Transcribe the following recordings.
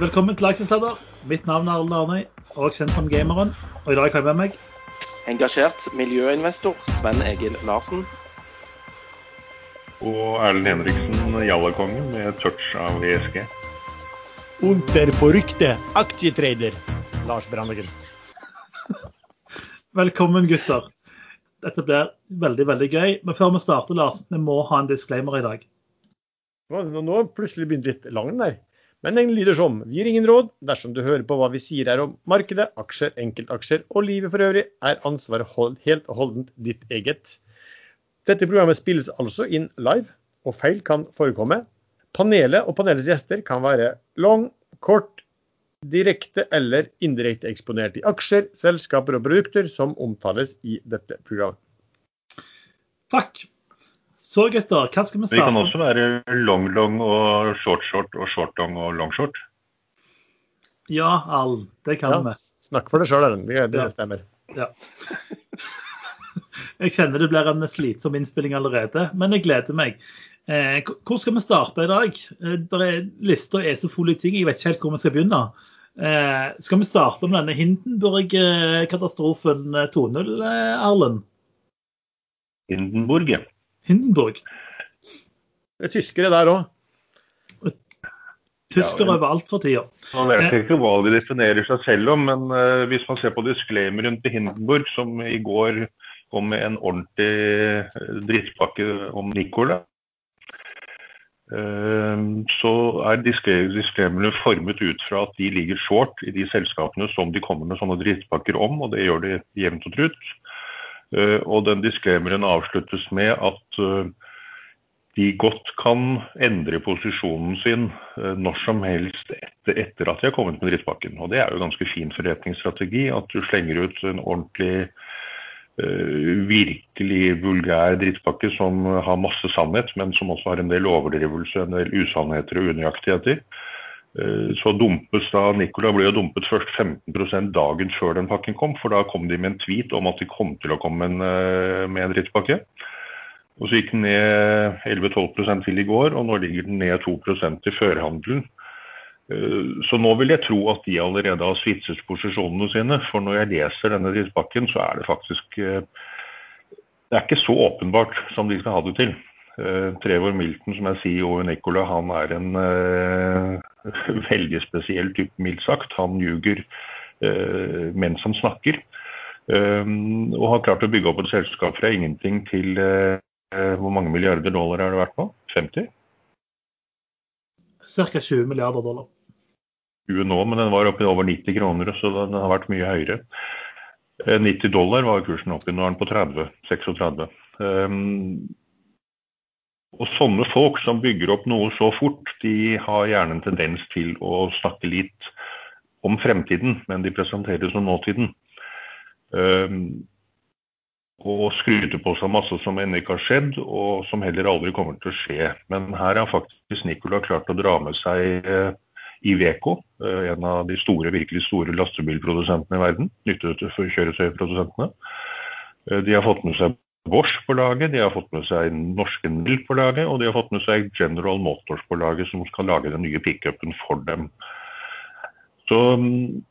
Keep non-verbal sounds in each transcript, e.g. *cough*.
Velkommen til Aksjeslader. Mitt navn er Arne Arnøy, og kjent som Gameren. Og i dag har jeg med meg Engasjert miljøinvestor Sven Egil Larsen. Og Erlend Henriksen, Jallakongen, med touch av ESG. Unter på rykte, aksjetrader Lars Brandeggen. *laughs* Velkommen, gutter. Dette blir veldig veldig gøy. Men før vi starter, Lars, vi må ha en disclaimer i dag. Nå nå plutselig begynte litt lang nei der. Men den lyder som vi gir ingen råd dersom du hører på hva vi sier her om markedet, aksjer, enkeltaksjer og livet for øvrig, er ansvaret hold, helt og holdent ditt eget. Dette programmet spilles altså inn live, og feil kan forekomme. Panelet og panelets gjester kan være lang, kort, direkte eller indirekte eksponert i aksjer, selskaper og produkter som omtales i dette programmet. Takk. Så gutter, hva skal vi starte? Vi kan også være long long og short short og short long og long short. Ja, Al, det kan Ja, vi. snakk for deg sjøl, Erlend. Det, det Ja. stemmer. Ja. *laughs* Jeg kjenner det blir en slitsom innspilling allerede, men jeg gleder meg. Eh, hvor skal vi starte i dag? Eh, der er, lista er så full av ting, jeg vet ikke helt hvor vi skal begynne. Eh, skal vi starte med denne Hindenburg-katastrofen eh, 2.0, eh, Erlend? Hindenburg. ja. Hindenburg. Det er tyskere der òg. Tyskere Ja, overalt for tida. Man vet ikke hva de definerer seg selv om, men uh, hvis man ser på disclaimeren til Hindenburg, som i går kom med en ordentlig eh, drittpakke om Nicola, uh, så er discla- disclaimerne formet ut fra at de ligger short i de selskapene som de kommer med sånne drittpakker om, og det gjør de jevnt og trutt. Eh, Og den disclaimeren avsluttes med at eh, de godt kan endre posisjonen sin eh, når som helst etter, etter at de har kommet med drittpakken. Og det er jo ganske fin forretningsstrategi at du slenger ut en ordentlig virkelig vulgær drittpakke som har masse sannhet, men som også har en del overdrivelse, en del usannheter og unøyaktigheter. Eh, Så dumpes da Nicola ble jo dumpet først 15% dagen før den pakken kom, for da kom de med en tweet om at de kom til å komme en, eh, med en drittpakke. Og så gikk den ned 11-12 til i går, og nå ligger den ned 2% til førhandelen. Eh, Så nå vil jeg tro at de allerede har switchet posisjonene sine. For når jeg leser denne drittpakken, så er det faktisk eh, Det er ikke så åpenbart som de skal ha det til. Eh, Trevor Milton, som jeg sier, og Nicola, han er en eh, *laughs* veldig spesiell type, mildt sagt. Han ljuger eh, mens han snakker. Og har klart å bygge opp et selskap fra ingenting til hvor mange milliarder dollar har det vært på? 50? Ca. 20 milliarder dollar. 20 nå, men den var oppe i over 90 kroner, så den har vært mye høyere. Eh, 90 dollar var kursen oppe i, nå er den på 30, 36. Um, og sånne folk som bygger opp noe så fort, de har gjerne en tendens til å snakke litt om fremtiden, men de presenterer som nåtiden. Um, og skryter på seg masse som ennå ikke har skjedd, og som heller aldri kommer til å skje. Men her har faktisk Nicola klart å dra med seg uh, Iveco, uh, en av de store, virkelig store lastebilprodusentene i verden. Nyttekjøretøyprodusentene. Uh, De har fått med seg Bosch på laget, de har fått med seg norske Nil på laget, og de har fått med seg General Motors på laget, som skal lage den nye pickupen for dem. Så mm,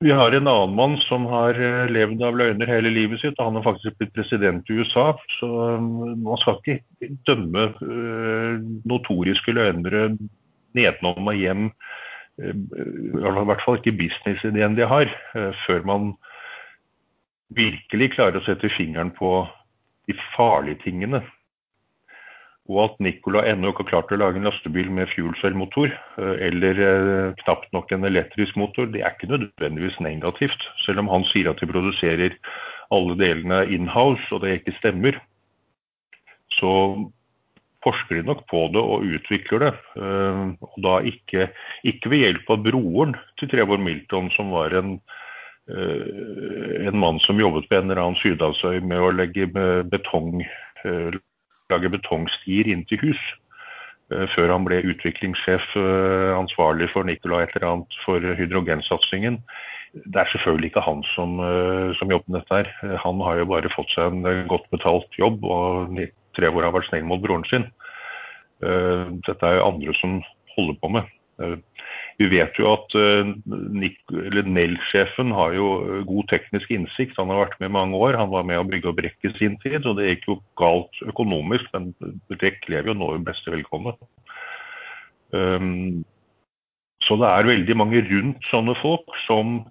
vi har en annen mann som har eh, levd av løgner hele livet sitt, og han har faktisk blitt president i USA. Så mm, man skal ikke dømme eh, notoriske løgnere nedenom og hjem, eh, i hvert fall ikke businessideen de har, før man virkelig klarer å sette fingeren på de farlige tingene. Og at Nicola ennå ikke har klart å lage en lastebil med fuelcell-motor, eh, eller eh, knapt nok en elektrisk motor, det er ikke nødvendigvis negativt. Selv om han sier at de produserer alle delene in-house, og det ikke stemmer, så forsker de nok på det og utvikler det. Eh, Og da ikke, ikke ved hjelp av broren til Trevor Milton, som var en, en mann som jobbet på en eller annen sydhavsøy med å legge betong, eh, lage betongstier inn til hus. eh, Før han ble utviklingssjef eh, ansvarlig for Nicola et eller annet for hydrogensatsingen. Det er selvfølgelig ikke han som, eh, som jobber med dette her. Eh, Han har jo bare fått seg en eh, godt betalt jobb, og tre år har vært snill mot broren sin. Eh, Dette er jo andre som holder på med. Eh, Vi vet jo at Nell-sjefen har jo god teknisk innsikt. Han har vært med i mange år. Han var med å bygge opp brekke i sin tid, og det gikk jo galt økonomisk, men Brekk lever jo nå i beste velkommen. Um, så det er veldig mange rundt sånne folk som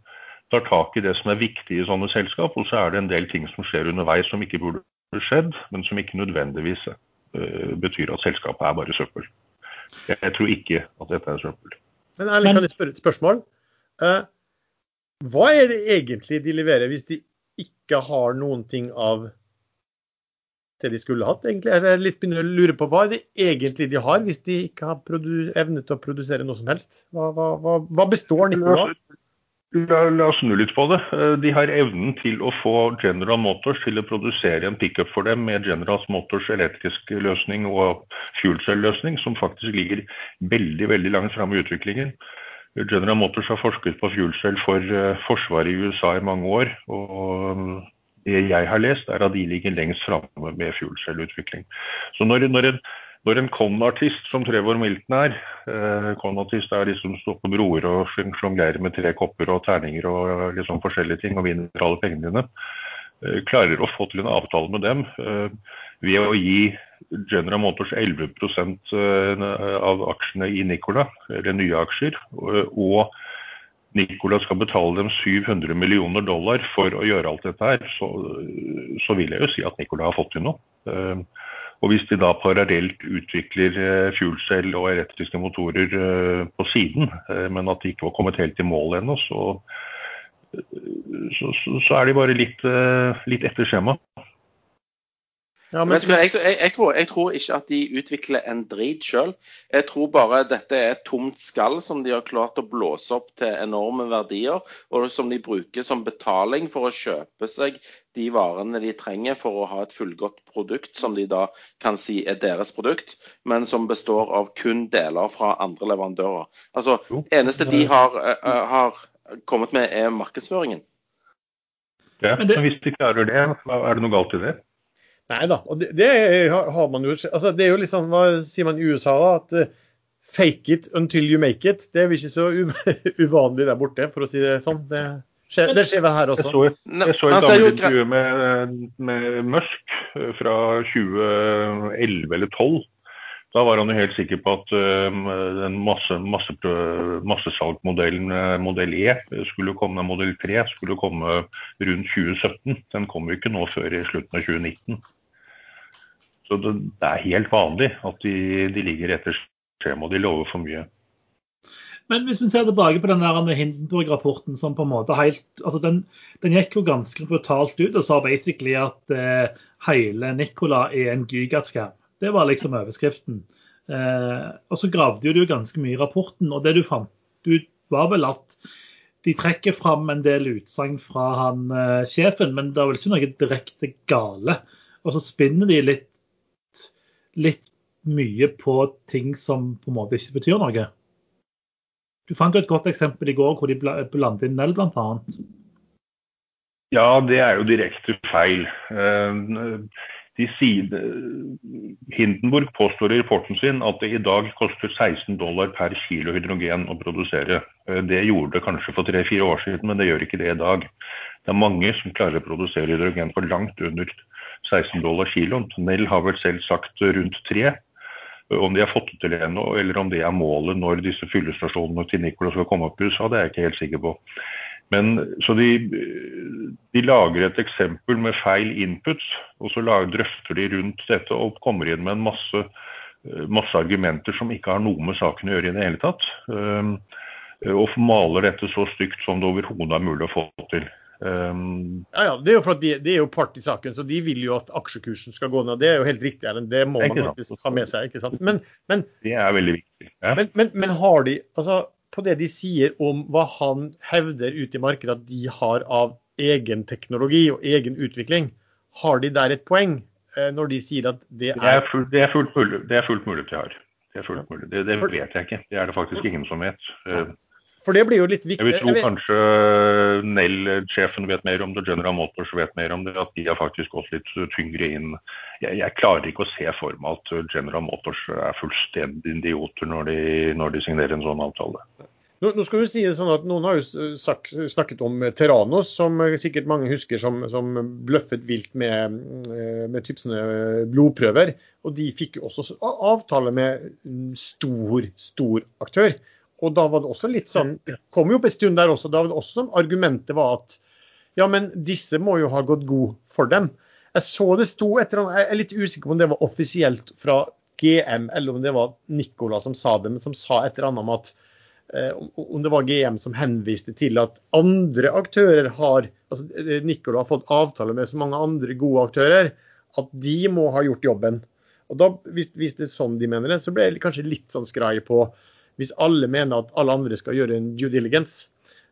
tar tak i det som er viktig i sånne selskap, og så er det en del ting som skjer underveis som ikke burde skjedd, men som ikke nødvendigvis uh, betyr at selskapet er bare søppel. Jeg tror ikke at dette er søppel. Men Erling, kan jeg spørre et spørsmål? Uh, hva er det egentlig de leverer hvis de ikke har noen ting av det de skulle hatt, egentlig? Jeg litt begynner å lure på hva er det egentlig de har, hvis de ikke har evnet til å produsere noe som helst? Hva, hva, hva består Nikola av? La, la, oss snu litt på det. Eh, de har evnen til å få General Motors til å produsere en pickup for dem med General Motors elektrisk løsning og fuel cell-løsning, som faktisk ligger veldig veldig langt framme i utviklingen. General Motors har forsket på fuelcell for uh, Forsvaret i USA i mange år. og det jeg har lest, er at de ligger lengst framme med fuel cell-utvikling. Så når, når, en, når en con-artist som Trevor Milton er eh, Con-artist er de som står på broer og sjonglerer med tre kopper og terninger og liksom forskjellige ting og vinner alle pengene dine. Eh, klarer å få til en avtale med dem eh, ved å gi General Motors 11 eh, av aksjene i Nicola, eller nye aksjer, og Nicola skal betale dem 700 millioner dollar for å gjøre alt dette her, så, så vil jeg jo si at Nicola har fått til noe. Og hvis de da parallelt utvikler uh, fuel og elektriske motorer uh, på siden, men at de ikke var kommet helt i mål ennå, så, så, så, er de bare litt, litt etter skjema. Ja, men... jeg, jeg, jeg, tror, jeg, tror, ikke at de utvikler en drit sjøl. Jeg tror bare dette er et tomt skall som de har klart å blåse opp til enorme verdier, og som de bruker som betaling for å kjøpe seg de varene de trenger for å ha et fullgodt produkt, som de da kan si er deres produkt, men som består av kun deler fra andre leverandører. Altså, eneste de har, uh, har kommet med, er markedsføringen. Ja, men hvis de klarer det, er det noe galt i det? Nei da. Og det, det, har man jo altså Det er jo liksom, hva sier man i USA, da? At uh, fake it until you make it. Det er jo ikke så *laughs* uvanlig der borte, for å si det sånn. Det skjer, det skjer vel her også. Jeg så, jeg så et altså, gammelt intervju med, med Musk eh, fra 2011 eller 2012. Da var han jo helt sikker på at uh, den masse, masse, massesalgmodellen modell E skulle komme, modell 3 skulle komme rundt 2017. Den kom jo ikke nå før i slutten av 2019. Så det, det er helt vanlig at de, de ligger etter skjema og de lover for mye. Men hvis vi ser tilbake på den der Hindenburg-rapporten som på en måte helt, altså den, den, gikk jo ganske brutalt ut og sa basically at eh, hele Nicola er en gigaskam. Det var liksom overskriften. Eh, og så gravde jo du ganske mye i rapporten, og det du fant ut var vel at de trekker fram en del utsagn fra han eh, sjefen, men det er vel ikke noe direkte gale. Og så spinner de litt litt mye på ting som på en måte ikke betyr noe. Du fant jo et godt eksempel i går hvor de blandet inn Nell bl.a. Ja, det er jo direkte feil. Eh, de sier, Hindenburg påstår i rapporten sin at det i dag koster 16 dollar per kilo hydrogen å produsere. Eh, det gjorde det kanskje for tre-fire år siden, men det gjør ikke det i dag. Det er mange som klarer å produsere hydrogen for langt under 16 dollar kiloen. Nell har vel selv sagt rundt tre. Om de har fått det til ennå, eller om det er målet når disse fyllestasjonene til Nicolas skal komme opp i USA, det er jeg ikke helt sikker på. Men, så de, de, lager et eksempel med feil inputs, og så lager, drøfter de rundt dette og kommer inn med en masse, masse, argumenter som ikke har noe med saken å gjøre i det hele tatt. Um, og maler dette så stygt som det overhodet er mulig å få til. Um, ja, ja, Det er jo for at de, de, er jo part i saken, så de vil jo at aksjekursen skal gå ned. Det er jo helt riktig. Erlend. Det må man faktisk ha med seg. ikke sant? Men, men, det er veldig viktig. Ja. Men, men, men, har de, altså på det de sier om hva han hevder ute i markedet at de har av egen teknologi og egen utvikling, har de der et poeng eh, når de sier at det er Det er, full, det er fullt mulig det er fullt mulig de har. Det, er fullt mulig. det, det vet jeg ikke. Det er det faktisk ingen som vet. For det blir jo litt viktig. Jeg vil tro jeg kanskje Nell-sjefen vet mer om det, General Motors vet mer om det, at de har faktisk gått litt tyngre inn. Jeg, jeg klarer ikke å se for meg at General Motors er fullstendig idioter når de, når de signerer en sånn avtale. Nå, nå, skal vi si det sånn at Noen har jo sagt, snakket om Terranos, som sikkert mange husker som, som bløffet vilt med, med typsene blodprøver. Og De fikk jo også avtale med stor, stor aktør. Og da var det også litt sånn Det kom jo opp en stund der også. Da var det også sånn argumentet var at ja, men disse må jo ha gått god for dem. Jeg så det sto etter Jeg er litt usikker på om det var offisielt fra GM, eller om det var Nicola som sa det, men som sa et eller annet om at eh, om det var GM som henviste til at andre aktører har altså eh, Nicola har fått avtale med så mange andre gode aktører at de må ha gjort jobben. Og da, hvis, hvis det er sånn de mener det, så ble jeg kanskje litt sånn skrai på hvis alle mener at alle andre skal gjøre en due diligence.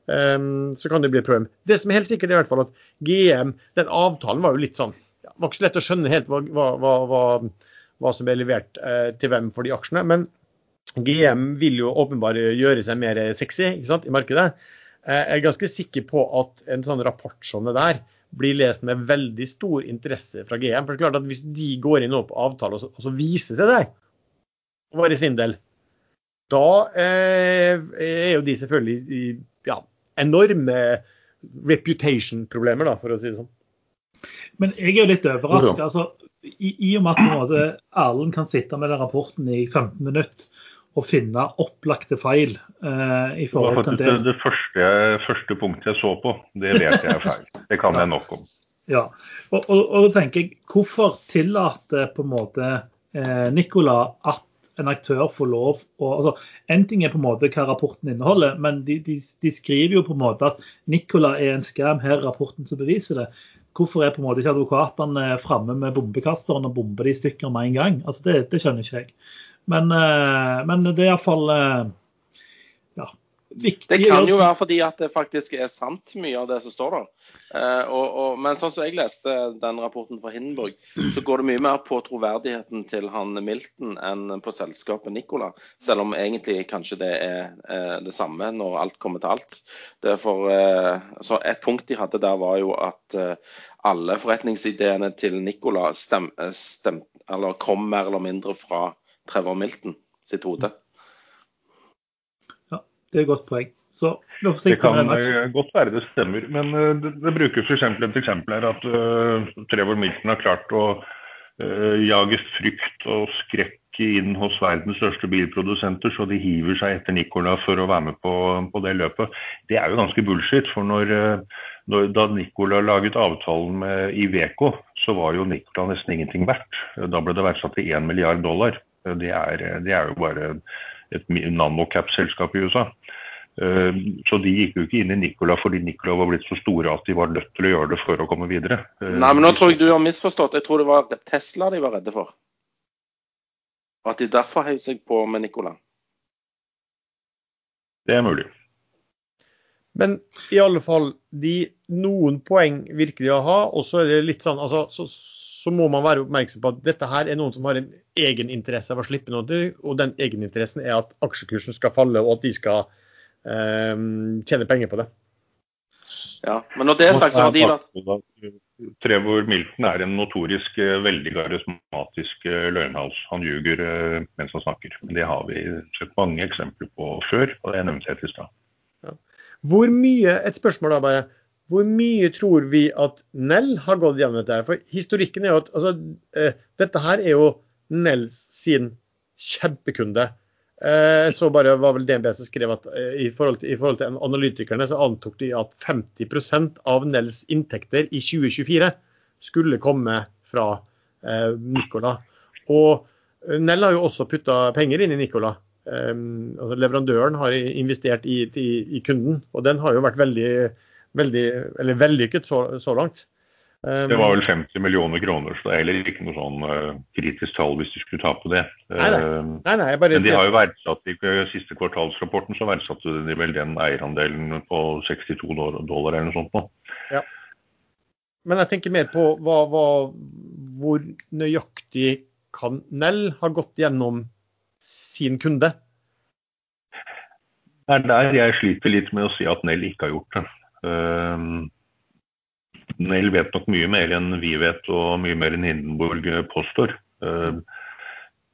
Um, så kan det bli et problem. Det som er helt sikkert, er i hvert fall at GM, den avtalen var jo litt sånn Det var ikke så lett å skjønne helt hva, hva, hva, hva som ble levert eh, til hvem for de aksjene. Men GM vil jo åpenbart gjøre seg mer sexy sant, i markedet. Eh, jeg er ganske sikker på at en sånn rapport som det der blir lest med veldig stor interesse fra GM. For det er klart at Hvis de går inn på avtale og så, og så viser seg deg å være svindel, da eh, er jo de selvfølgelig i ja, enorme reputation-problemer, for å si det sånn. Men jeg er jo litt overrasket. Altså, i, i, og med at Erlend kan sitte med den rapporten i 15 minutter og finne opplagte feil eh, i forhold til det. Det, første, første punktet jeg så på, det vet jeg er feil. Det kan jeg nok om. Ja, og, og, og tenker jeg, Hvorfor tillater på en måte eh, Nicola at en aktør får lov å altså, En ting er på en måte hva rapporten inneholder, men de, de, de skriver jo på en måte at Nicola er en skam. Her er rapporten som beviser det. Hvorfor er på en måte ikke advokatene framme med bombekasteren og bomber de i stykker med en gang? Altså det, det skjønner ikke jeg. Men, eh, men det er iallfall viktig. Det kan jo være fordi at det faktisk er sant, mye av det som står der. Eh, og, og, men sånn som jeg leste den rapporten fra Hindenburg, så går det mye mer på troverdigheten til han Milton enn på selskapet Nicola. Selv om egentlig kanskje det er eh, det samme når alt kommer til alt. For, eh, et punkt de hadde der, var jo at alle forretningsideene til Nicola stem, stem, kom mer eller mindre fra Trevor Milton sitt hode. Det er et godt poeng. Så, det kan godt være det stemmer, men uh, det, det brukes eksempel et eksempel her at uh, Trevor Milton har klart å uh, jage frykt og skrekk inn hos verdens største bilprodusenter, så de hiver seg etter Nicola for å være med på, på det løpet. Det er jo ganske bullshit. for når, når, Da Nicola laget avtalen med Iveco, så var jo Nicola nesten ingenting verdt. Da ble det verdsatt til 1 milliard dollar. Det er, det er jo bare et nanocap-selskap i USA. Eh, så de gikk jo ikke inn i Nicola fordi Nicola var blitt så store at de var nødt til å gjøre det for å komme videre. Eh, Nei, men nå tror jeg du har misforstått. Jeg tror det var Tesla de var redde for. Og at de derfor heiv seg på med Nicola. Det er mulig. Men i alle fall, de, noen poeng virker de å ha. Og så er det litt sånn altså, så, så må man være oppmerksom på at dette her er noen som har en egeninteresse av å slippe noe. Og den egeninteressen er at aksjekursen skal falle, og at de skal eh, tjene penger på det. Ja, men når det er sagt, så har de vært Trevor Milton er en notorisk eh, veldig karismatisk eh, løgnhals. Han ljuger eh, mens han snakker. Det har vi sett mange eksempler på før, og det nevnte jeg til stad. Ja. Hvor mye, et spørsmål da bare. Hvor mye tror vi at Nell har gått gjennom dette? her? For historikken er jo at altså, uh, dette her er jo Nell sin kjempekunde. Uh, så bare var vel DNB som skrev at uh, i, forhold til, i, forhold til, analytikerne så antok de at 50% av Nells inntekter i 2024 skulle komme fra Nicola. Og Nell har jo også putta penger inn i Nicola. Um, altså leverandøren har investert i, i, i, kunden, og den har jo vært veldig veldig, eller vellykket så, så langt. Um, det var vel 50 millioner kroner, så det er heller ikke noe sånn uh, kritisk tall hvis du skulle ta på det. Nei, nei. Um, nei, bare Men de har jo verdsatt i siste kvartalsrapporten så verdsatte de vel den eierandelen på 62 dollar eller noe sånt. Nå. Ja. Men jeg tenker mer på hva, hva, hvor nøyaktig kan Nell ha gått gjennom sin kunde? Det er der jeg sliter litt med å si at Nell ikke har gjort det. Ehm, Nell vet nok mye mer enn vi vet, og mye mer enn Hindenburg påstår. Ehm,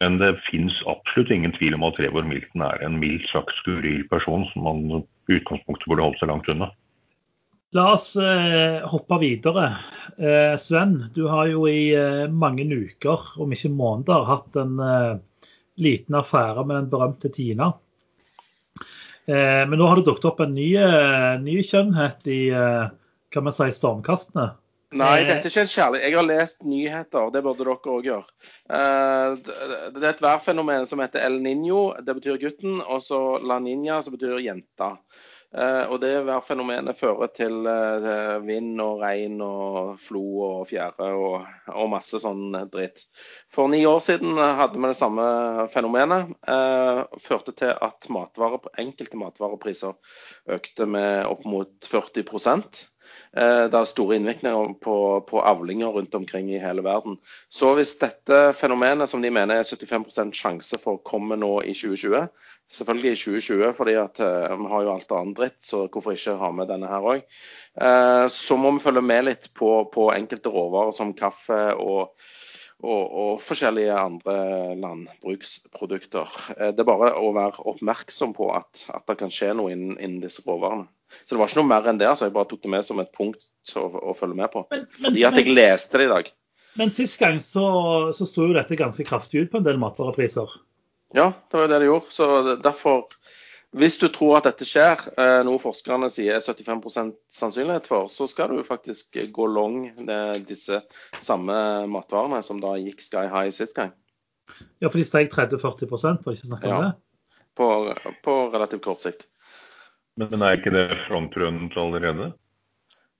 Men det fins absolutt ingen tvil om at Trevor Milton er en mildt sagt skuril person som man i utgangspunktet burde holdt seg langt unna. La oss eh, hoppe videre. Eh, Sven, du har jo i eh, mange uker, om ikke måneder, hatt en eh, liten affære med den berømte Tina. Eh, men nå har det dukket opp en ny, eh, ny skjønnhet i kan man si, stormkastene. Nei, dette er ikke en kjærlighet. Jeg har lest nyheter, det burde dere òg gjøre. Det er et værfenomen som heter El Niño, det betyr gutten, og så La Niña, som betyr jenta. Uh, og det værfenomenet fører til uh, vind og regn og flo og fjære og, og, masse sånn dritt. For ni år siden hadde vi det samme fenomenet. Uh, førte til at matvarer, enkelte matvarepriser økte med opp mot 40 det er store innvirkninger på, på, avlinger rundt omkring i hele verden. Så hvis dette fenomenet, som de mener er 75% sjanse for, kommer nå i 2020, Selvfølgelig i 2020, fordi at uh, vi har jo alt annet dritt, så hvorfor ikke ha med denne her òg. Eh, så må vi følge med litt på, på enkelte råvarer som kaffe og, og, og, forskjellige andre landbruksprodukter. Uh, det er bare å være oppmerksom på at, at det kan skje noe innen, innen, disse råvarene. Så det var ikke noe mer enn det. altså Jeg bare tok det med som et punkt å, å følge med på. Men, men, fordi at jeg leste det i dag. Men sist gang så, så sto jo dette ganske kraftig ut på en del matvarepriser. Ja, det var jo det det gjorde. Så derfor, hvis du tror at dette skjer, eh, noe forskerne sier er 75 sannsynlighet for, så skal du faktisk gå long disse samme matvarene som da gikk sky high sist gang. Ja, for de steg 30-40 for ikke å snakke om det? På, på relativt kort sikt. Men er ikke det frontrunnet allerede?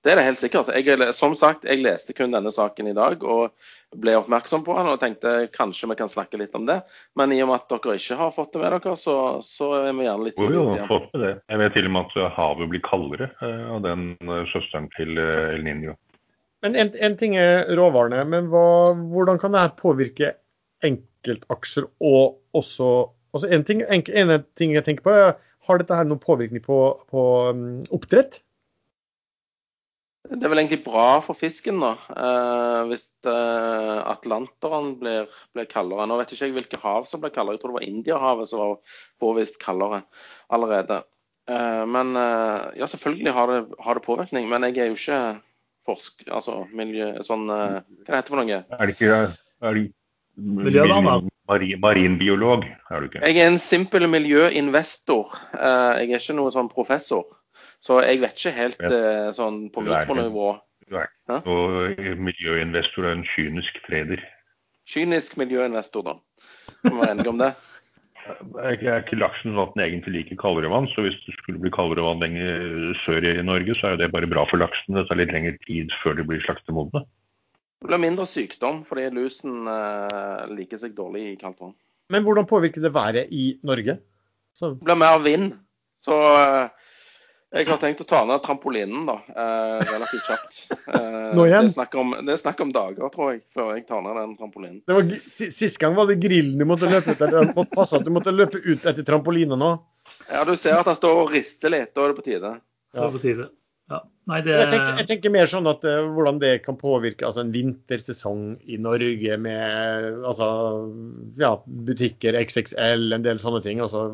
Det er det helt sikkert. Jeg, som sagt, jeg leste kun denne saken i dag og ble oppmerksom på den og tenkte kanskje vi kan snakke litt om det. Men i og med at dere ikke har fått det med dere, så, så er vi gjerne litt Jo, jo, fått med det. Jeg vet til og med at havet blir kaldere eh, av den eh, søsteren til eh, El Niño. Men en, en ting er råvarene, men hva, hvordan kan det påvirke enkeltaksjer og også altså en, ting, en, en ting jeg tenker på, Har dette her noen påvirkning på, på um, oppdrett? Det er vel egentlig bra for fisken, da. Eh, hvis eh, Atlanteren blir, blir, kaldere. Nå vet ikke jeg hvilke hav som ble kaldere. Jeg tror det var Indiahavet som var påvist kaldere allerede. Eh, men eh, ja, selvfølgelig har det, har det, påvirkning. Men jeg er jo ikke forsk... Altså miljø... Sånn eh, Hva heter det for noe? Er det ikke er det? Marinbiolog, er du ikke? Jeg er en simpel miljøinvestor. Eh, jeg er ikke noen sånn professor. Så jeg vet ikke helt uh, sånn på mikronivå. Du er og miljøinvestor er en kynisk treder. Kynisk miljøinvestor, da. Kan vi være enige om det? *laughs* Jeg er ikke laksen sånn at den egentlig liker kaldere vann, så hvis det skulle bli kaldere vann lenger sør i Norge, så er jo det bare bra for laksen. Det tar litt lengre tid før de blir slaktemodne. Det blir mindre sykdom fordi lusen uh, liker seg dårlig i kaldt vann. Men hvordan påvirker det været i Norge? Så... Det blir mer vind. Så uh, jeg har tenkt å ta ned trampolinen da, eh, relativt kjapt. *laughs* Eh, Nå igjen? Det er, snakk om, det er snakk om dager, tror jeg, før jeg tar ned den trampolinen. Det var, sist gang var det grillen du måtte løpe etter. Det måtte passe at du måtte løpe ut etter trampolinen nå. Ja, du ser at han står og rister litt. Da er det på tide. Ja. Det er på tide. Ja. Nei, det... jeg, tenker, jeg, tenker, mer sånn at uh, hvordan det kan påvirke altså en vintersesong i Norge med altså, ja, butikker XXL, en del sånne ting. Altså,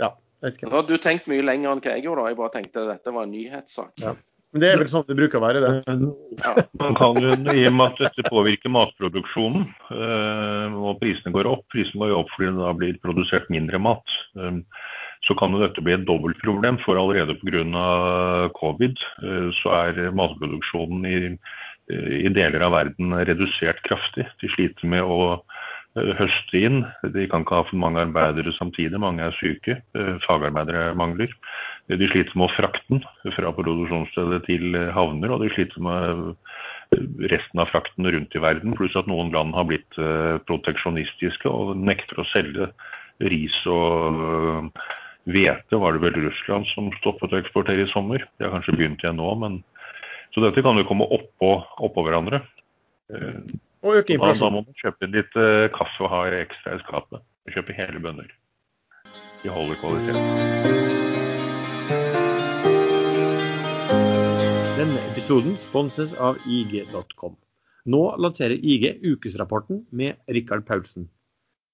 ja. Nå har du tenkt mye lenger enn hva jeg gjorde. Jeg bare tenkte at dette var en nyhetssak. Ja. Men det er vel sånn det bruker å være, det. Ja. Man kan jo, I og med at dette påvirker matproduksjonen, øh, og prisene går opp, prisene går jo opp fordi det da blir produsert mindre mat, øh, så kan jo dette bli et dobbeltproblem. For allerede pga. covid øh, så er matproduksjonen i, i deler av verden redusert kraftig. De sliter med å Eh, høste inn. De kan ikke ha for mange arbeidere samtidig, mange er syke. Eh, fagarbeidere mangler. Eh, de sliter med å frakte den fra produksjonsstedet til havner, og de sliter med resten av frakten rundt i verden. Pluss at noen land har blitt proteksjonistiske og nekter å selge ris og hvete. Var det vel Russland som stoppet å eksportere i sommer? De har kanskje begynt igjen nå, men Så dette kan jo komme oppå, oppå hverandre. Og øke inflasjonen. Da, må man kjøpe litt uh, kaffe og ha ekstra i skapet. Kjøpe hele bønner. De holder kvalitet. Denne episoden sponses av IG.com. Nå lanserer IG ukesrapporten med Rikard Paulsen.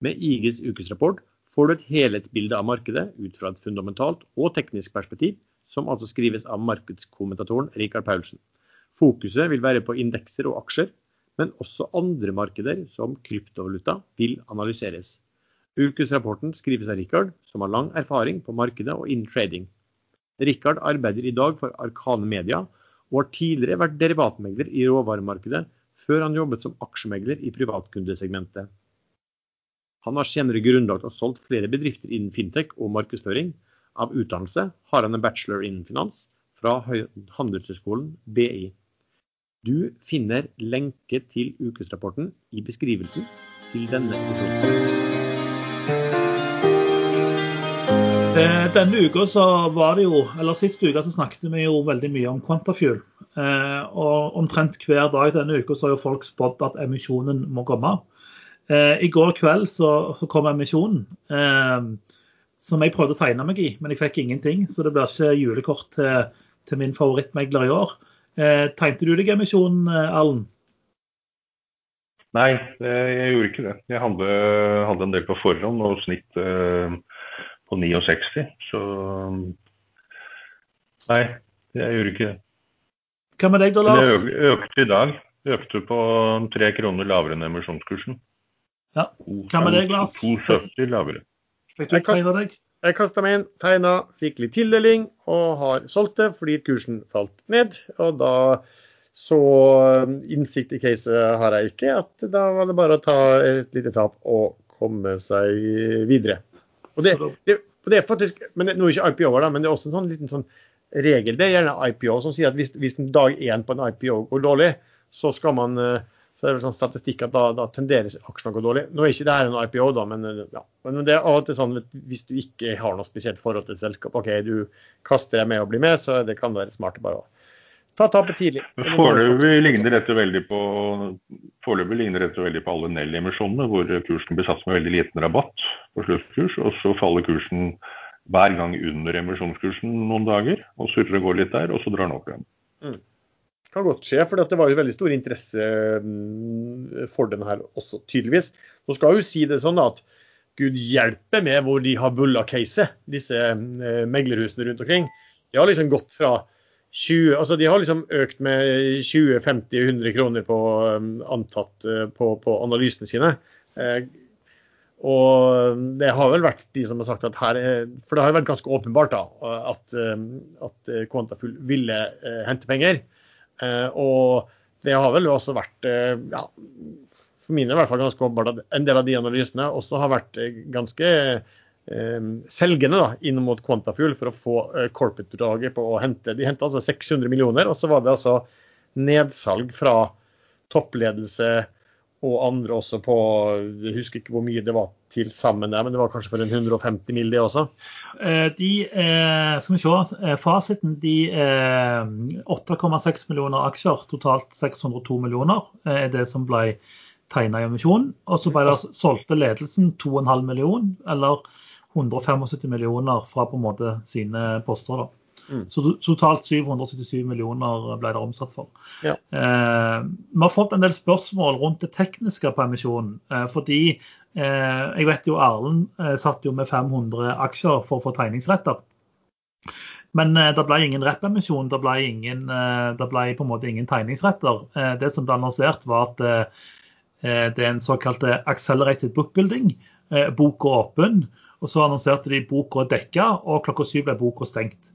Med IGs ukesrapport får du et helhetsbilde av markedet ut fra et fundamentalt og teknisk perspektiv, som altså skrives av markedskommentatoren Rikard Paulsen. Fokuset vil være på indekser og aksjer, men også andre markeder som kryptovaluta vil analyseres. Ukesrapporten skrives av Rikard, som har lang erfaring på markedet og innen trading. Rikard arbeider i dag for Arkane Media, og har tidligere vært derivatmegler i råvaremarkedet, før han jobbet som aksjemegler i privatkundesegmentet. Han har senere grunnlagt og solgt flere bedrifter innen fintech og markedsføring. Av utdannelse har han en bachelor innen finans fra Handelshøyskolen BI. Du finner lenke til ukesrapporten i beskrivelsen til denne episoden. Eh, denne uka så var det jo, eller Sist uke snakket vi jo veldig mye om Quantafuel. Eh, og Omtrent hver dag denne uka så har jo folk spådd at emisjonen må komme. Eh, I går kveld så, kom emisjonen, som jeg prøvde å tegne meg i, men jeg fikk ingenting. Så det blir ikke julekort til, til min favorittmegler i år. Eh, tegnte du deg emisjonen, Allen? Nei, jeg gjorde ikke det. Jeg hadde, hadde en del på forhånd og snitt eh, på 69. Så nei, jeg gjorde ikke det. Hva med deg da, Lars? Men jeg økte i dag. Økte på tre kroner lavere enn emisjonskursen. Ja. Hva med deg, Lars? 270 lavere. Fikk du tegna deg? Jeg kasta meg inn, tegna, fikk litt tildeling og har solgt det fordi kursen falt ned. Og da så um, innsikt i caset har jeg ikke, at da var det bare å ta et lite tap og komme seg videre. Og det, det, det er faktisk, men Nå er ikke IPO-er, men det er også en sånn liten sånn regel. Det er gjerne IPO som sier at hvis, hvis dag én på en IPO går dårlig, så skal man uh, så det er vel sånn statistikk at da, da tenderer aksjene å gå dårlig. Nå er ikke det her en IPO, da, men, ja. men det er av og til sånn at hvis du ikke har noe spesielt forhold til et selskap, OK, du kaster deg med og blir med, så det kan være smart bare å ta tapet tidlig. Foreløpig ligner dette veldig på ligner dette veldig på alle Nell-emisjonene, hvor kursen blir satt med veldig liten rabatt på sluttkurs, og så faller kursen hver gang under emisjonskursen noen dager, og surrer og går litt der, og så drar den opp igjen. Mm kan godt skje, for det var jo veldig stor interesse mm, for den her også, tydeligvis. Nå skal jo si det sånn at gud hjelpe med hvor de har bulla caset, disse eh, meglerhusene rundt omkring. De har liksom gått fra 20, altså De har liksom økt med 20-50-100 kroner på um, antatt uh, på, på, analysene sine. Eh, og det har vel vært de som har sagt at her For det har vært ganske åpenbart da, at, at Quantafull ville hente penger. Eh, og det har vel også vært eh, ja, for mine i hvert fall ganske åpenbart at en del av de analysene også har vært eh, ganske eh, selgende da, inn mot Quantafuel for å få eh, corporate-draget på å hente. De henta altså 600 millioner, og så var det altså nedsalg fra toppledelse og andre også på Jeg husker ikke hvor mye det var til sammen der, men det var kanskje for en 150 mill. det også? Eh, de, eh, skal vi se, eh, Fasiten de 8,6 millioner aksjer, totalt 602 millioner, er det som ble tegna i emisjonen. Og så ble det solgte ledelsen 2,5 millioner, eller 175 millioner fra på en måte sine poster. da. Mm. Så totalt 777 millioner ble det omsatt for. Ja. Eh, vi har fått en del spørsmål rundt det tekniske på emisjonen. Eh, fordi eh, jeg vet jo Erlend eh, satt jo med 500 aksjer for å få tegningsretter. Men eh, det ble ingen rep-emisjon, det, eh, det, ble på en måte ingen tegningsretter. det som ble annonsert, var at det er en såkalt accelerated bookbuilding. boka åpen. Og så annonserte de boka dekka, og klokka syv ble boka stengt.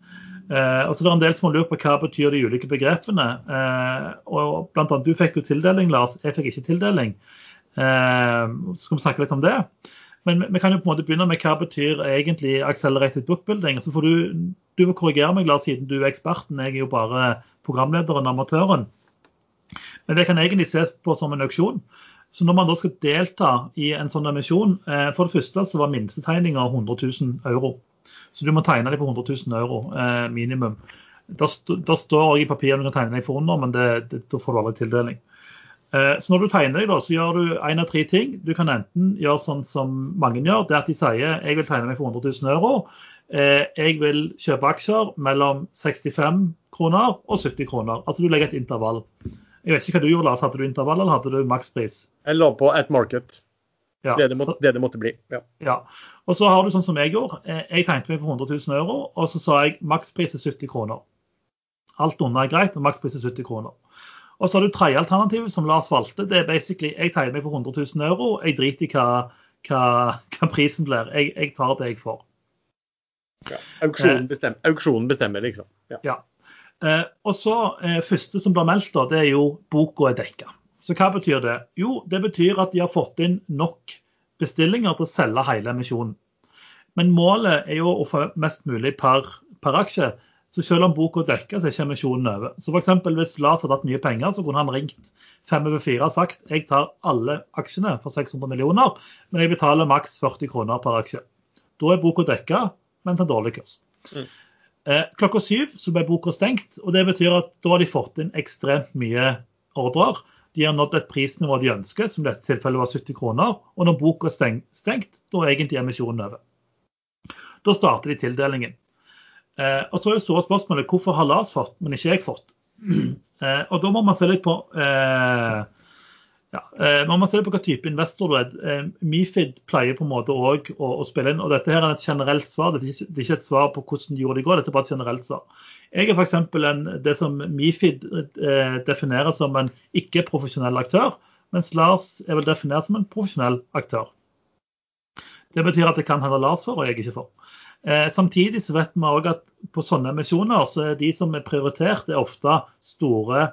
Eh, altså det er en del som har lurt på hva betyr de ulike begrepene. Eh, og blant annet, Du fikk jo tildeling, Lars. Jeg fikk ikke tildeling. Eh, så skal vi snakke litt om det. Men vi kan jo på en måte begynne med hva betyr egentlig accelerated bookbuilding. Så får du, du får korrigere meg, Lars, siden du er eksperten. Jeg er jo bare programlederen, amatøren. Men det kan egentlig ses på som en auksjon. Så når man da skal delta i en sånn emisjon eh, For det første så var minstetegninga 100 000 euro. Så du må tegne deg for 100 000 euro eh, minimum. Der, st der står i papiret du kan tegne deg for under, men det, det, da får du aldri tildeling. Eh, så når du tegner deg, da, så gjør du én av tre ting. Du kan enten gjøre sånn som mange gjør, det at de sier jeg vil tegne meg for 100 000 euro. Eh, jeg vil kjøpe aksjer mellom 65 kroner og 70 kroner. Altså du legger et intervall. Jeg vet ikke hva du gjorde, Lars. Hadde du intervall eller hadde du makspris? Jeg lå på et market. Ja. Det, det, måtte, det, det måtte bli. Ja. ja. Og så har du sånn som jeg gjorde. Eh, jeg tegnet meg for 100 000 euro, og så sa jeg makspris er 70 kroner. Alt under er greit, men makspris er 70 kroner. Og så har du tredje alternativet, som Lars valgte. Det er basically jeg tegner meg for 100 000 euro. Jeg driter i hva, hva, hva prisen blir. Jeg, jeg, tar det jeg får. Ja, auksjonen, bestemmer, auksjonen bestemmer, liksom. Ja. ja. Eh, og så eh, første som blir meldt, da, det er jo boka er dekka. Så hva betyr det? Jo, det betyr at de har fått inn nok bestillinger til å selge hele emisjonen. Men målet er jo å få mest mulig per, per aksje. Så selv om boka dekker, så er ikke emisjonen over. Så f.eks. hvis Lars hadde hatt mye penger, så kunne han ringt fem over fire og sagt jeg tar alle aksjene for 600 millioner, men jeg betaler maks 40 kroner per aksje. Da er boka dekka, men til dårlig kurs. Mm. Eh, klokka syv så ble boka stengt, og det betyr at da har de fått inn ekstremt mye ordrer. De har nådd et prisnivå de ønsker, som i dette tilfellet var 70 kroner. Og når boka er stengt, stengt da er egentlig emisjonen over. Da starter de tildelingen. Eh, og så er jo store spørsmålet hvorfor har Lars fått, men ikke jeg fått? *clears throat* Eh, og da må man se litt på eh, ja, eh, Man må se på hva type investor du er. Eh, Mifid pleier på en måte òg å, å, spille inn. og Dette her er et generelt svar. Det er ikke, et svar på hvordan de gjorde det i går, dette er bare et generelt svar. Jeg er f.eks. det som Mifid eh, definerer som en ikke-profesjonell aktør, mens Lars er vel definert som en profesjonell aktør. Det betyr at det kan hende Lars for, og jeg ikke for. Eh, samtidig så vet vi òg at på sånne emisjoner så er de som er prioritert, er ofte store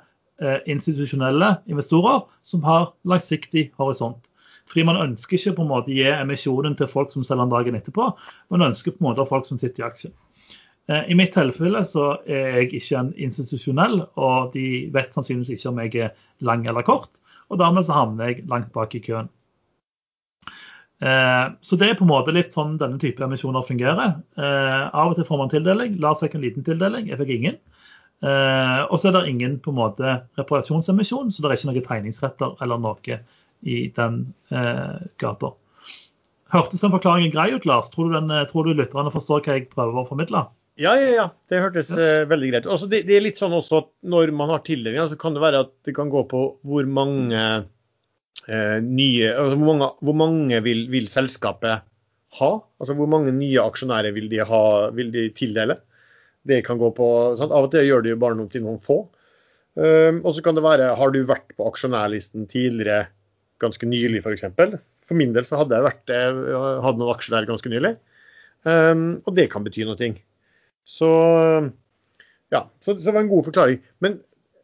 institusjonelle investorer som har langsiktig horisont. Fordi man ønsker ikke på en måte å gi emisjonen til folk som selger den dagen etterpå, man ønsker på en måte folk som sitter i aksjen. Eh, I mitt tilfelle så er jeg ikke en institusjonell, og de vet sannsynligvis ikke om jeg er lang eller kort. Og dermed så havner jeg langt bak i køen. Eh, så det er på en måte litt sånn denne type emisjoner fungerer. Eh, av og til får man tildeling. Lars fikk en liten tildeling, jeg fikk ingen. Og så er det ingen på en måte reparasjonsemisjon, så det er ikke noen tegningsretter eller noe i den gata. Hørtes den forklaringen grei ut, Lars? Tror du, den, tror du lytterne forstår hva jeg prøver å formidle? Ja, ja, ja. Det hørtes eh, veldig greit ut. Det, det, er litt sånn også at når man har tildelinger, så kan det være at det kan gå på hvor mange eh, nye altså Hvor mange, hvor mange vil, vil, selskapet ha? Altså hvor mange nye aksjonærer vil de, ha, vil de tildele? Det kan gå på sant? Av og til gjør det jo bare noe til noen få. Um, og så kan det være Har du vært på aksjonærlisten tidligere ganske nylig, f.eks.? For, for min del så hadde jeg vært, hadde noen aksjer der ganske nylig. Um, og det kan bety noe. Så ja, så, så det var en god forklaring. Men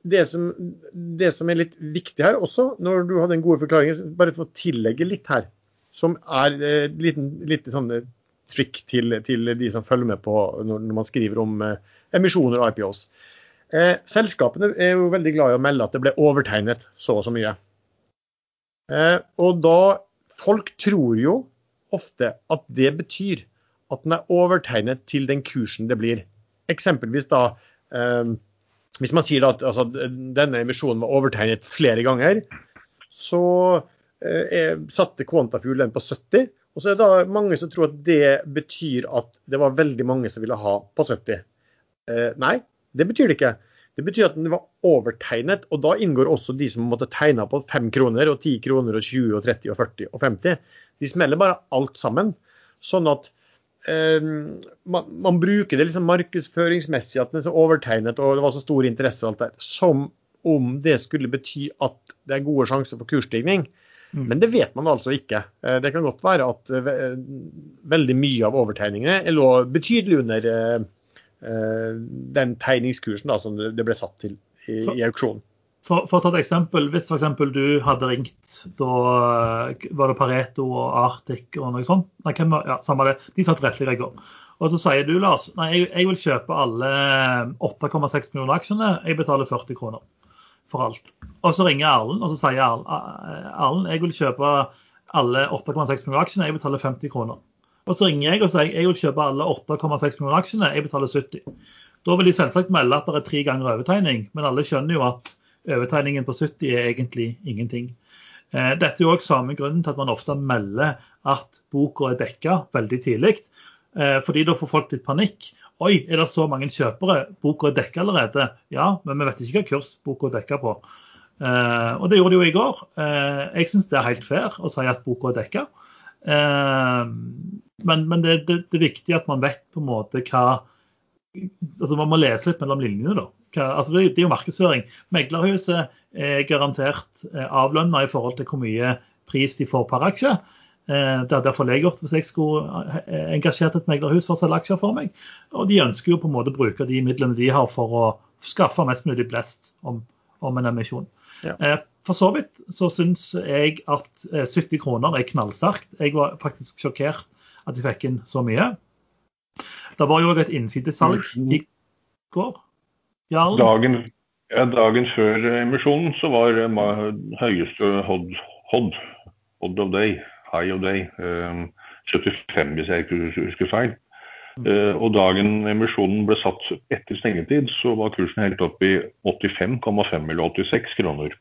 det som, det som, er litt viktig her også, når du hadde den gode forklaringen, bare for å tillegge litt her, som er eh, litt, litt sånn eh, trick til, til, de som følger med på når, når man skriver om eh, emisjoner og IPOs. Eh, selskapene er jo veldig glad i å melde at det ble overtegnet så og så mye. Eh, og da Folk tror jo ofte at det betyr at den er overtegnet til den kursen det blir. Eksempelvis da eh, Hvis man sier at altså, denne emisjonen var overtegnet flere ganger, så eh, satte Quantafuel den på 70. Og så er det mange som tror at det betyr at det var veldig mange som ville ha på 70. Eh, nei, det betyr det ikke. Det betyr at den var overtegnet, og da inngår også de som måtte tegne på 5 kroner og 10 kroner og 20 og 30 og 40 og 50. De smeller bare alt sammen. Sånn at Eh, man, man, bruker det liksom markedsføringsmessig, at den er så overtegnet og det var så stor interesse og alt der, som om det skulle bety at det er gode sjanser for kursstigning. Mm. Men det vet man altså ikke. Eh, det kan godt være at eh, veldig mye av overtegningene lå betydelig under den tegningskursen da, som det ble satt til i, i auksjonen. For, for, å ta et eksempel, Hvis f.eks. du hadde ringt, da var det Pareto og Arctic og noe sånt. Nei, hvem, ja, samme det. De satt rettelig i går. Og så sier du, Lars, nei, jeg, jeg vil kjøpe alle 8,6 millioner aksjene. Jeg betaler 40 kroner for alt. Og så ringer Erlend, og så sier Erlend jeg vil kjøpe alle 8,6 millioner aksjene. Jeg betaler 50 kroner. Og så ringer jeg og sier jeg vil kjøpe alle 8,6 millioner aksjene. Jeg betaler 70. Da vil de selvsagt melde at det er tre ganger overtegning, men alle skjønner jo at Overtegningen på 70 er egentlig ingenting. Eh, dette er jo også samme grunnen til at man ofte melder at boka er dekka veldig tidlig. Eh, fordi da får folk litt panikk. Oi, er det så mange kjøpere? Boka er dekka allerede. Ja, men vi vet ikke hva kurs boka er dekka på. Eh, og det gjorde de jo i går. Eh, jeg syns det er helt fair å si at boka er dekka. Eh, men, men det, det, det, er viktig at man vet på en måte hva altså Man må lese litt mellom linjene. da. Hva, altså det, det, er jo markedsføring. Meglerhuset er garantert avlønna i forhold til hvor mye pris de får per aksje. Det hadde iallfall jeg gjort hvis jeg skulle engasjert et meglerhus for å selge aksjer for meg. Og de ønsker jo på en måte å bruke de midlene de har for å skaffe mest mulig blest om, om en emisjon. Ja. Eh, for så vidt så syns jeg at 70 eh, kroner er knallsterkt. Jeg var faktisk sjokkert at de fikk inn så mye. Det var jo et innsidesalg i går. Dagen, ja, dagen, før emisjonen så var høyeste hod, hod, hod of day, high of day, 75 hvis jeg ikke husker feil. Uh, og dagen emisjonen ble satt etter stengetid, så var kursen helt opp i 85,5 eller 86 kroner.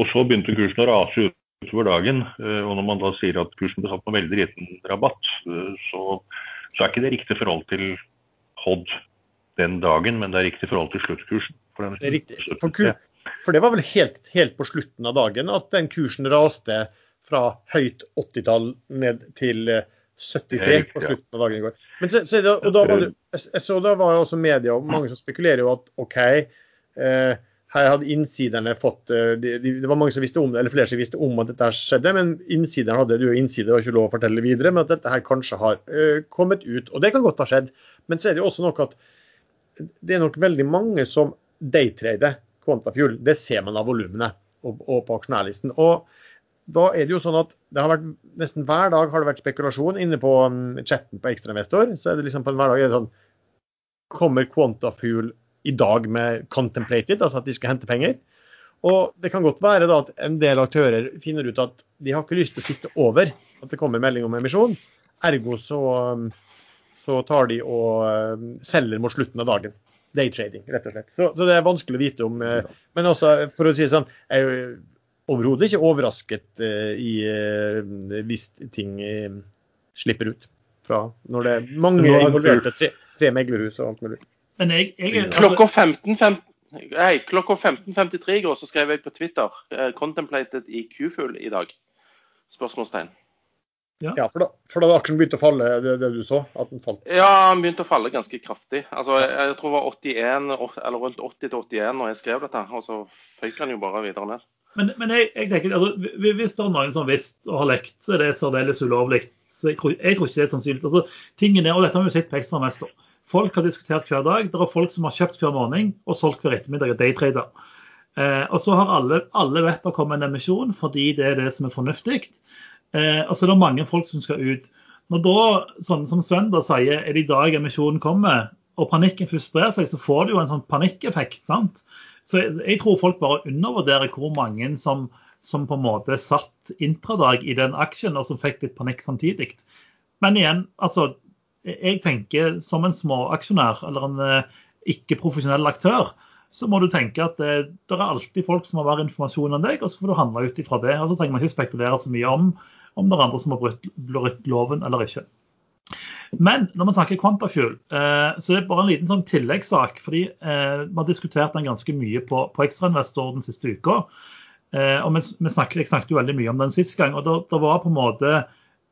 Og så begynte kursen å rase utover dagen. Uh, og når man da sier at kursen ble satt med veldig liten rabatt, så, så, er ikke det riktig forhold til Hod den dagen, men det er riktig forhold til sluttkursen. det er riktig. For, for, det var vel helt, helt på slutten av dagen at den kursen raste fra høyt 80-tall ned til 73 på slutten av dagen i går. Men så, så, og da var det, så da var jo også media og mange som spekulerer jo at OK, eh, her hadde innsiderne fått eh, de, de, Det var mange som visste om det, eller flere som visste om at dette skjedde, men innsiderne hadde jo innsider og ikke lov å fortelle videre, men at dette her kanskje har eh, kommet ut. Og det kan godt ha skjedd. Men så er det jo også noe at det er nok veldig mange som daytrader Quantafuel. Det ser man av volumene og, og på aksjonærlisten. Og da er det jo sånn at det har vært, nesten hver dag har det vært spekulasjon inne på um, chatten på Ekstrainvestor. Så er det liksom på en hverdag er det sånn Kommer Quantafuel i dag med contemplated, altså at de skal hente penger? Og det kan godt være da at en del aktører finner ut at de har ikke lyst til å sitte over at det kommer melding om emisjon. Ergo så, um, så tar de og um, selger mot slutten av dagen. Daytrading, rett og slett. Så, så, det er vanskelig å vite om. Eh, men også, for å si det sånn, jeg overhodet ikke overrasket uh, i, uh, hvis ting uh, slipper ut. Fra når det er mange involverte, tre, tre meglerhus og alt mulig. Men jeg, jeg, altså... Klokka 15.53 15, klokka 15.53 i går så skrev jeg på Twitter uh, 'Contemplated i Q-full i dag'? Spørsmålstegn. Ja, ja for, da, for da aksjen begynte å falle, det, det, du så? at den falt? Ja, den begynte å falle ganske kraftig. Altså, jeg, jeg tror det var 81, eller rundt 80 til 81 når jeg skrev dette. Og så føyk den jo bare videre ned. Men, men jeg, jeg, tenker, altså, hvis det er noen som visst og har lekt, så er det særdeles ulovlig. Jeg, tror ikke det er sannsynlig. Altså, tingene, og Dette har vi sett på Ekstramester. Folk har diskutert hver dag. Det er folk som har kjøpt hver morgen og solgt hver ettermiddag og daytrader. Eh, og så har alle, alle vet det kommer en emisjon fordi det er det som er fornuftig. Eh, og så er det mange folk som skal ut. Når da, sånn som Sven da sier, er det i dag emisjonen kommer, og panikken først sprer seg, så får du jo en sånn panikkeffekt. sant? Så jeg tror folk bare undervurderer hvor mange som, som på en måte satt intradag i den aksjen, og som fikk litt panikk samtidig. Men igjen, altså, jeg tenker som en småaksjonær eller en eh, ikke-profesjonell aktør, så må du tenke at det, eh, det, er alltid folk som har mer informasjon enn deg, og så får du handle ut ifra det. og Så trenger man ikke spekulere så mye om om det er andre som har brutt loven eller ikke. Men når man snakker Quantafuel, eh, så er det bare en liten sånn tilleggssak. fordi eh, Vi har diskutert den ganske mye på, på Ekstrainvestor den siste uka. Eh, og vi, vi snakket, Jeg snakket jo veldig mye om den sist gang. og Det var på en måte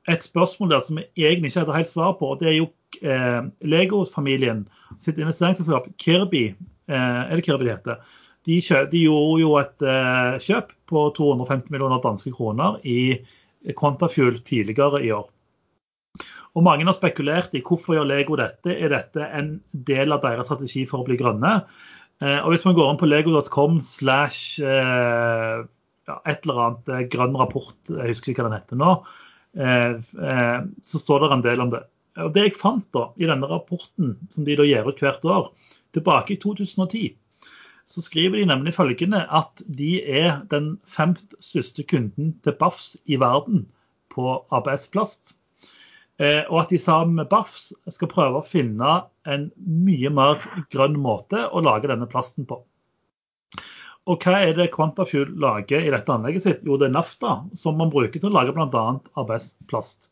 et spørsmål der som vi egentlig ikke hadde helt svar på. og Det er jo eh, Lego-familien sitt investeringsselskap Kirby, eh, er det Kirby det heter? De, kjø, de gjorde jo et eh, kjøp på 250 millioner danske kroner i Quantafuel tidligere i år. Og Mange har spekulert i hvorfor gjør Lego dette. Er dette en del av deres strategi for å bli grønne? Eh, og Hvis man går inn på lego.com slash eh, et eller annet eh, grønn rapport, jeg husker ikke hva den heter nå, så står det en del om det. Og Det jeg fant da i denne rapporten, som de da gir ut hvert år, tilbake i 2010, så skriver de nemlig følgende at de er den femt største kunden til Bafs i verden på ABS-plast. Eh, og at de sammen med BAFS skal prøve å finne en mye mer grønn måte å lage denne plasten på. Og hva er det Quantafuel lager i dette anlegget sitt? Jo, det er nafta, som man bruker til å lage bl.a. ABS-plast.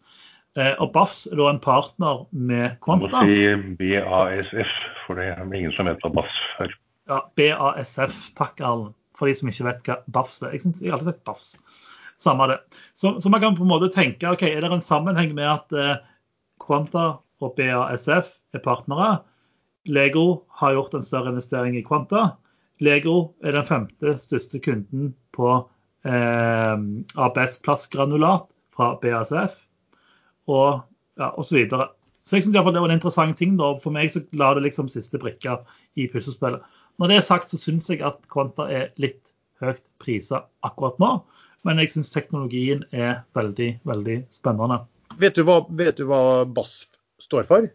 Eh, og BAFS er da en partner med Quanta. Du må si BASF, for det er ingen som vet hva BASF er. Ja, BASF. Takk, Erlend. for de som ikke vet hva BAFS er. Jeg, synes, jeg har alltid sagt BAFS. Samme det. Så, så, man kan på en måte tenke ok, er det en sammenheng med at eh, Quanta og BASF er partnere. Lego har gjort en større investering i Quanta. Lego er den femte største kunden på eh, ABS-plastgranulat fra BASF, og ja, osv. Så, jeg synes det var en interessant ting. da, For meg så la det liksom siste brikka i puslespillet. Når det er sagt, så syns jeg at Quanta er litt høyt prisa akkurat nå. Men jeg syns teknologien er veldig, veldig spennende. Vet du hva, vet du hva BASF står for?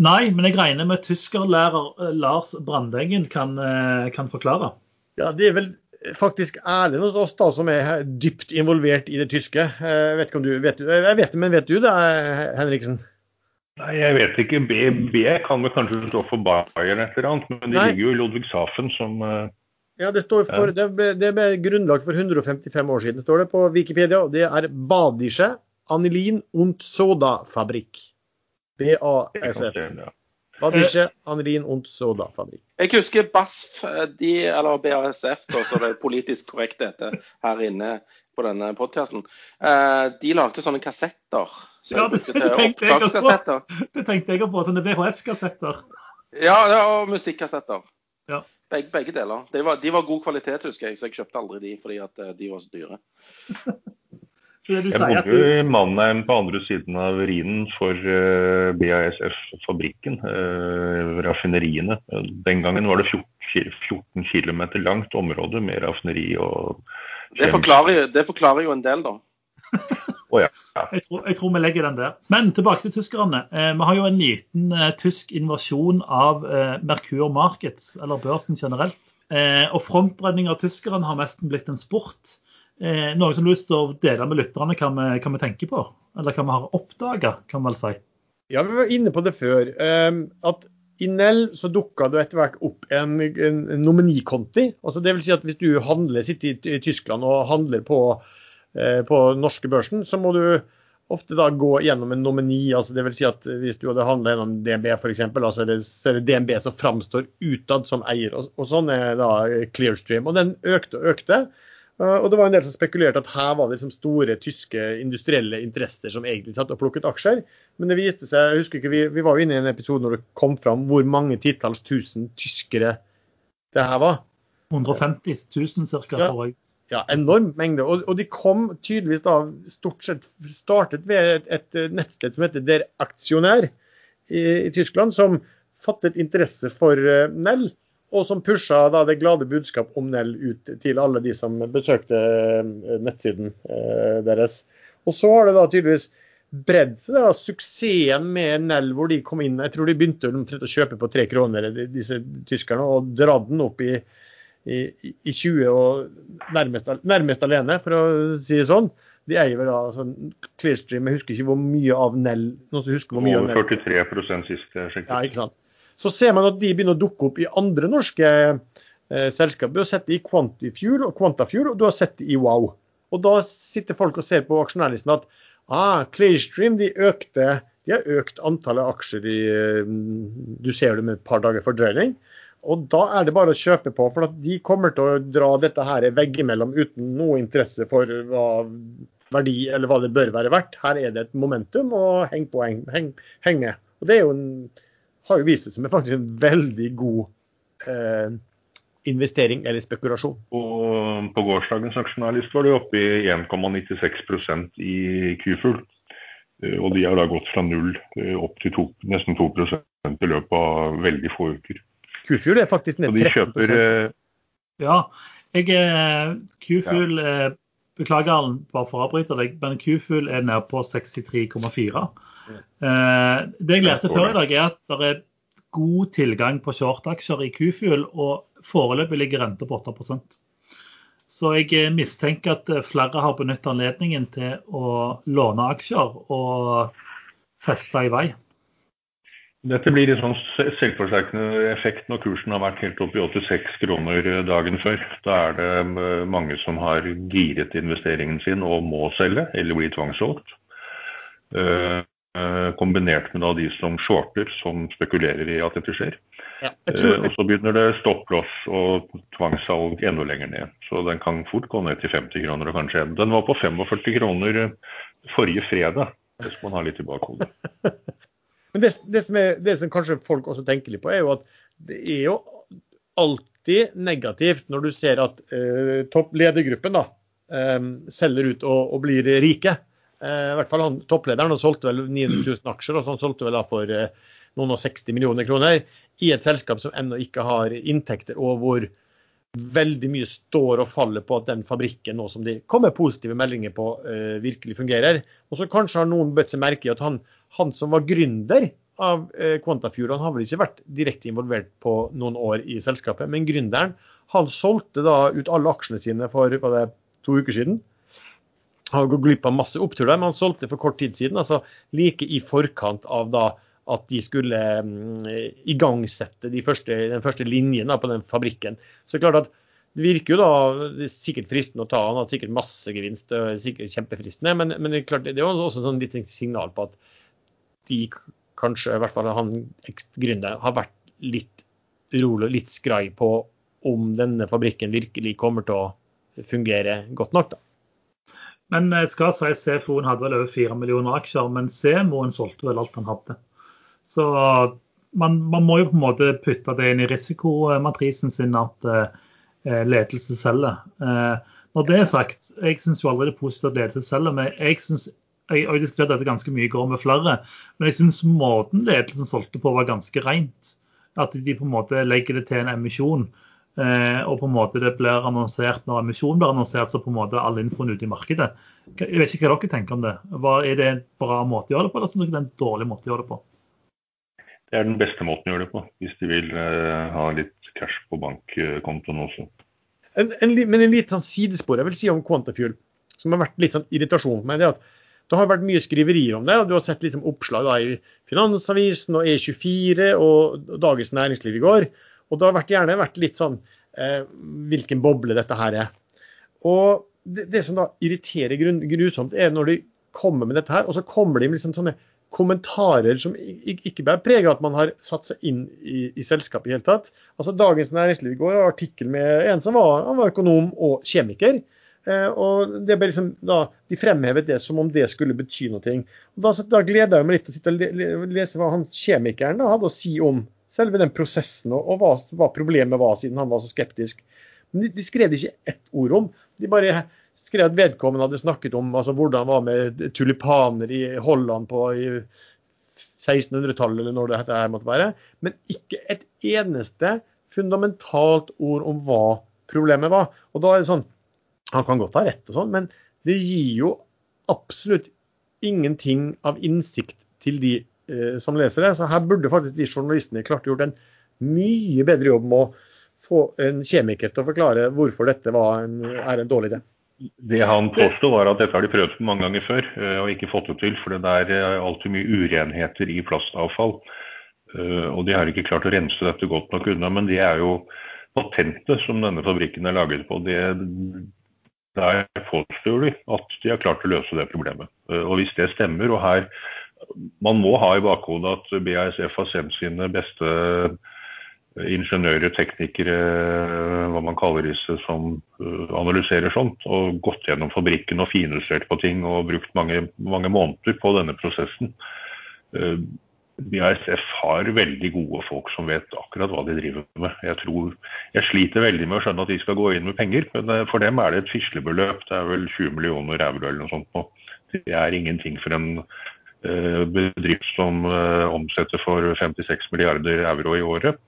Nei, men jeg regner med tyskerlærer eh, Lars Brandengen kan, eh, kan, forklare. Ja, Det er vel faktisk Erlend hos oss da, som er dypt involvert i det tyske. Jeg eh, vet ikke om du vet, jeg vet det, men vet du det, Henriksen? Nei, jeg vet ikke. B, B kan vel kanskje stå for Bayern et eller annet, men det Nei. ligger jo i Ludwigshafen som ja, det, står for, det, ble, det ble grunnlagt for 155 år siden, står det på Wikipedia. og Det er Badische Anilin und Soda Fabrikk. BASF. Badische Anilin und Soda Fabrikk. Jeg husker BASF, de, eller BASF, da, så det er politisk korrekt dette her inne på denne podkasten. Eh, de lagde sånne kassetter. Så ja, det, det, tenkte jeg på. det tenkte jeg på. Sånne VHS-kassetter. Ja, ja, og musikkassetter. Ja. Begge, begge deler. De var, de var, god kvalitet, husker jeg, så jeg kjøpte aldri de fordi at eh, de var så dyre. *laughs* så jeg bodde jo i Mannheim på andre siden av Rhinen for uh, eh, BASF-fabrikken, uh, raffineriene. Den gangen var det 14, 14 km langt område med raffineri og det forklarer, det forklarer jo en del, da. *laughs* Oh, ja. jeg, tror, jeg, tror, vi legger den der. Men tilbake til tyskerne. Eh, vi har jo en liten eh, tysk invasjon av eh, Merkur Markets, eller børsen generelt. Eh, og frontredning av tyskerne har nesten blitt en sport. Eh, noe som du har lyst til å dele med lytterne hva vi, hva vi tenker på? Eller hva vi har oppdaga, kan vi vel si. Ja, vi var inne på det før. Um, at i Nell så dukka det etter hvert opp en, en nominikonti. Altså det vil si at hvis du handler, sitter i, i Tyskland og handler på Eh, på norske børsen, så må du ofte da gå gjennom en nomini. altså det vil si at Hvis du hadde handla gjennom DNB f.eks., altså så er det DNB som framstår utad som eier. Og, og, sånn er da Clearstream. Og den økte og økte. Eh, og det var en del som spekulerte at her var det liksom store tyske industrielle interesser som egentlig satt og plukket aksjer. Men det viste seg, jeg husker ikke, vi, vi var jo inne i en episode når det kom fram hvor mange titalls tusen tyskere det her var. 150 000 ca. Ja. Ja, enorm mengde. Og, og, de kom tydeligvis da stort sett startet ved et, et nettsted som heter Der Aksjonær i, i, Tyskland, som fattet interesse for uh, Nell, og som pusha da det glade budskap om Nell ut til alle de som besøkte uh, nettsiden deres. Og så har det da tydeligvis bredd seg, da, suksessen med Nell, hvor de kom inn Jeg tror de begynte å kjøpe på tre kroner, disse tyskerne, og dra den opp i i, i 20 og nærmest, nærmest, alene, for å si det sånn. De eier vel da altså, Clearstream, jeg husker ikke hvor mye av Nell Noen som husker hvor mye Over 43% sist jeg sjekket. Ja, ikke sant. Så ser man at de begynner å dukke opp i andre norske eh, selskaper. Du har sett det i Quantifuel og Quantafuel, og du har sett det i Wow. Og da sitter folk og ser på aksjonærlisten at ah, Clearstream de økte de har økt antallet aksjer i eh, Du ser det med et par dager fordrøyning. Og da er det bare å kjøpe på, for de kommer til å dra dette her veggimellom uten noe interesse for hva verdi eller hva det bør være verdt. Her er det et momentum, og heng på, heng, heng, heng. Og det jo en, har jo vist seg som en, faktisk en veldig god eh, investering eller spekulasjon. Og på gårsdagens aksjonærliste var det oppe i 1,96% i Q-full. Eh, og de har da gått fra null eh, opp til to, nesten 2 i løpet av veldig få uker. Q-Fuel er faktisk ned 13 kjøper, uh... Ja. Jeg er Q-Fuel ja. Beklager bare for å avbryte deg, men Q-Fuel er nede på 63,4. Uh, det jeg lærte før i dag, er at det er god tilgang på short-aksjer i Q-Fuel, og foreløpig ligger renta på 8% Så jeg eh, mistenker at flere har benyttet anledningen til å låne aksjer og feste i vei. Dette blir en sånn selvforsterkende effekt når kursen har vært helt opp i 86 kroner dagen før. Da er det eh, mange som har giret investeringen sin og må selge, eller blir tvangssolgt. Eh, eh, kombinert med de som shorter, som spekulerer i at dette skjer. Ja, eh, og så begynner det stopplås og tvangssalg enda lenger ned. Så den kan fort gå ned til 50 kroner og kanskje en. Den var på 45 kroner forrige fredag, hvis man har litt i bakhodet. *laughs* Men det, det, som er, det, som kanskje folk også tenker litt på, er jo at det er jo alltid negativt når du ser at eh, toppledergruppen da, eh, selger ut og, og blir rike. Eh, I hvert fall han, Topplederen han solgte vel 900 000 aksjer, og så han solgte vel da for eh, noen og 60 millioner kroner i et selskap som ennå ikke har inntekter, og hvor veldig mye står og faller på at den fabrikken nå som de kommer positive meldinger på, virkelig fungerer. Og så kanskje har noen bedt seg merke i at han han som var gründer av Quantafjord, Quantafuel, han har vel ikke vært direkte involvert på noen år i selskapet, men gründeren han solgte da ut alle aksjene sine for det, to uker siden. Han gått glipp av masse opptur der, men han solgte for kort tid siden. altså Like i forkant av da at de skulle um, igangsette de første, den første linjen da, på den fabrikken. Så det klart at det virker jo da det er sikkert fristende å ta, han hadde sikkert masse gevinst, sikkert kjempefristende, men, men det er klart det er også sånn litt signal på at de kanskje, i hvert fall han gründeren, har vært litt rolig og litt skrai på om denne fabrikken virkelig kommer til å fungere godt nok. da. Men jeg skal si CFO-en hadde vel over 4 millioner aksjer, men CMO-en solgte vel alt han hadde. Så man, man, må jo på en måte putte det inn i risikomatrisen sin at eh, ledelse selger. Eh, når det er sagt, jeg syns jo aldri det er positivt at ledelse selger, men jeg synes jeg har diskutert dette ganske mye i går med flere, men jeg syns måten ledelsen solgte på var ganske rent. At de på en måte legger det til en emisjon. Eh, og på en måte det blir annonsert når emisjonen blir annonsert, så på en måte all infoen ute i markedet. Jeg vet ikke hva dere tenker om det. Hva, er det en bra måte å gjøre det på, eller er dere det er en dårlig måte å gjøre det på? Det er den beste måten å gjøre det på, hvis de vil eh, ha litt cash på bankkontoen også. En, en, men en liten sånn sidespor jeg vil si om Quantafuel, som har vært litt sånn irritasjon for meg. det er at det har vært mye skriverier om det. og Du har sett liksom oppslag da, i Finansavisen og E24 og Dagens Næringsliv i går. Og det har vært, gjerne vært litt sånn eh, hvilken boble dette her er. Og det, det som da irriterer grusomt, er når de kommer med dette her, og så kommer de med liksom sånne kommentarer som ikke bare preger at man har satt seg inn i, i selskapet i hele tatt. Altså Dagens Næringsliv i går artikkel med en som var, var økonom og kjemiker. Eh, og det ble liksom, da, De fremhevet det som om det skulle bety noe. Og da, da gleder jeg meg litt til å sitte og lese hva han kjemikeren da, hadde å si om selve den prosessen, og, og hva, hva, problemet var, siden han var så skeptisk. Men de, de skrev ikke ett ord om. De bare skrev at vedkommende hadde snakket om altså, hvordan det var med tulipaner i Holland på i 1600-tallet, eller når det her måtte være. Men ikke et eneste fundamentalt ord om hva problemet var. Og da er det sånn han kan godt ha rett, og sånn, men det gir jo absolutt ingenting av innsikt til de eh, som leser det. Så her burde faktisk de journalistene klart gjort en mye bedre jobb med å få en kjemiker til å forklare hvorfor dette en, er en dårlig idé. Det han påstod var at dette har de prøvd på mange ganger før eh, og ikke fått det til. For det er eh, alltid mye urenheter i plastavfall. Eh, og de har ikke klart å rense dette godt nok unna. Men det er jo patentet som denne fabrikken er laget på. Det, der påstår de at de har klart å løse det problemet. Eh, og hvis det stemmer, og her Man må ha i bakhodet at BASF har sendt sine beste ingeniører, teknikere, hva man kaller disse, som eh, analyserer sånt, og gått gjennom fabrikken og finjustert på ting og brukt mange, mange måneder på denne prosessen. BASF har veldig gode folk som vet akkurat hva de driver med. Jeg, tror, jeg sliter veldig med å skjønne at de skal gå inn med penger, men eh, for dem er det et fislebeløp. Det er vel 20 millioner euro eller noe sånt. Nå. Det er ingenting for en uh, bedrift som uh, omsetter for 56 milliarder euro i året.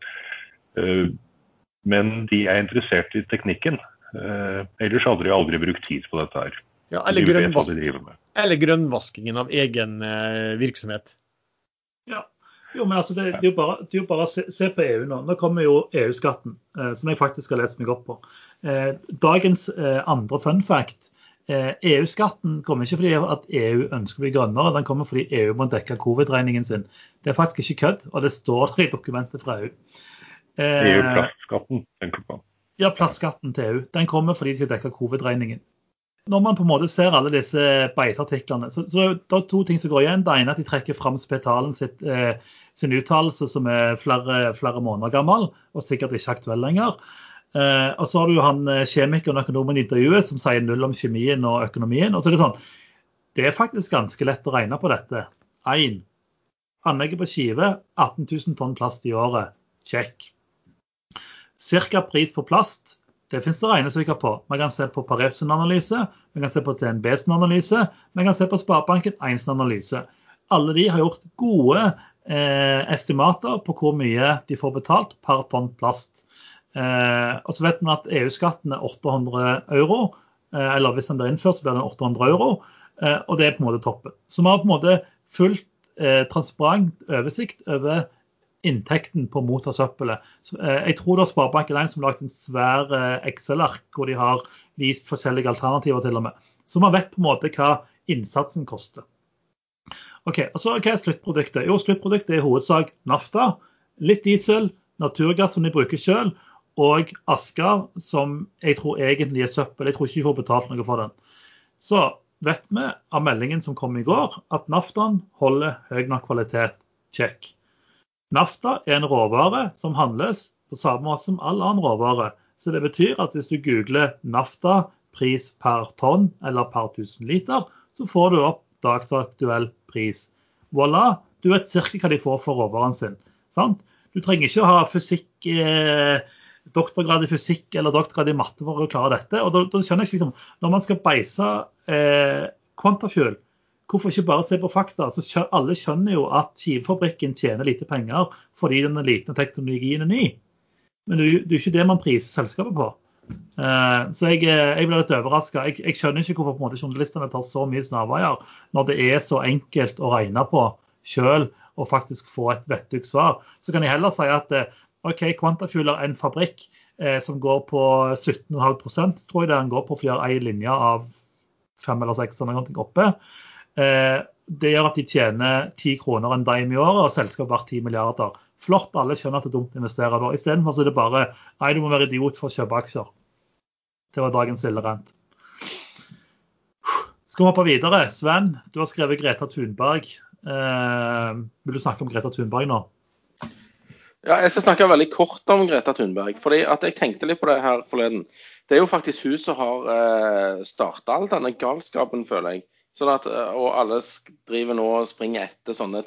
Uh, men de er interessert i teknikken. ellers hadde de aldri brukt tid på dette her. Ja, eller, grønnvask de eller grønnvaskingen av egen virksomhet. Ja. Jo, men altså, det, det, er jo bare, det er jo bare se, se, på EU nå. Nå kommer jo EU-skatten, eh, som jeg faktisk har lest meg opp på. Eh, dagens eh, andre fun fact. Eh, EU-skatten kommer ikke fordi at EU ønsker å bli grønnere, den kommer fordi EU må dekke covid-regningen sin. Det er faktisk ikke kødd, og det står i dokumentet fra EU. EU-plastskatten, tenker du på? Ja, plastskatten til EU. Den kommer fordi de skal dekke covid-regningen. Når man på en måte ser alle disse beisartiklene, så, så det er to ting som går igjen. Det ene er at de trekker fram Spetalen sitt, eh, sin uttalelse, som er flere, flere, måneder gammel og sikkert ikke aktuell lenger. Eh, og så har du jo han eh, kjemikeren og økonomen i intervjuet som sier null om kjemien og økonomien. og så er Det sånn, det er faktisk ganske lett å regne på dette. 1. Anlegget på Skive 18 000 tonn plast i året. Check. Cirka pris på plast det finnes det regnestykker på. Man kan se på Pareps analyse, man kan se på TNBs analyse, man kan se på Sparebanken 1 analyse. Alle de har gjort gode eh, estimater på hvor mye de får betalt per tonn plast. Eh, og så vet vi at EU-skatten er 800 euro. Eh, eller hvis den blir innført, så blir den 800 euro. Eh, og det er på en måte toppen. Så vi har på en måte fullt eh, transparent oversikt over inntekten på å motta søppelet. jeg tror det er Sparebank1 som har lagt en svær eh, Excel-ark hvor de har vist forskjellige alternativer til og med. Så man vet på en måte hva innsatsen koster. Ok, og så Hva er sluttproduktet? Jo, Sluttproduktet er i hovedsak nafta, litt diesel, naturgass som de bruker selv, og aske, som jeg tror egentlig er søppel. Jeg tror ikke de får betalt noe for den. Så vet vi av meldingen som kom i går, at naftaen holder høy nok kvalitet. Check. Nafta er en råvare som handles på samme måte som all annen råvare. Så det betyr at hvis du googler nafta pris per tonn eller per 1000 liter, så får du opp dagsaktuell pris. Voilà, du vet ca. hva de får for råvaren sin. Sant? Du trenger ikke å ha fysikk, eh, doktorgrad i fysikk eller doktorgrad i matte for å klare dette. og da, da skjønner jeg liksom, Når man skal beise eh, Quantafuel, Hvorfor ikke bare se på fakta? Så alle skjønner jo at skivefabrikken tjener lite penger fordi den er liten teknologien er ny. Men det er jo ikke det man priser selskapet på. Uh, så jeg, eh, jeg, blir litt overraska. Jeg, jeg, skjønner ikke hvorfor måte, journalistene tar så mye snarveier når det er så enkelt å regne på sjøl og faktisk få et vettug svar. Så kan jeg heller si at eh, OK, Quantafuel er en fabrikk eh, som går på 17,5% tror jeg det den går på for å gjøre ei linje av fem eller seks eller noe oppe. Eh, det gjør at de tjener 10 kroner en dime i året, og selskapet verdt 10 milliarder. Flott, alle skjønner at det er dumt å investere da. Istedenfor er det bare nei, du må være idiot for å kjøpe aksjer. Det var dagens lille rent. Skal vi hoppe videre? Sven, du har skrevet Greta Thunberg. Eh, vil du snakke om Greta Thunberg nå? Ja, Jeg skal snakke veldig kort om Greta Thunberg. fordi at Jeg tenkte litt på det her forleden. Det er jo faktisk hun som har eh, starta all denne galskapen, føler jeg. Sånn at, eh, og alle driver nå og springer etter sånne,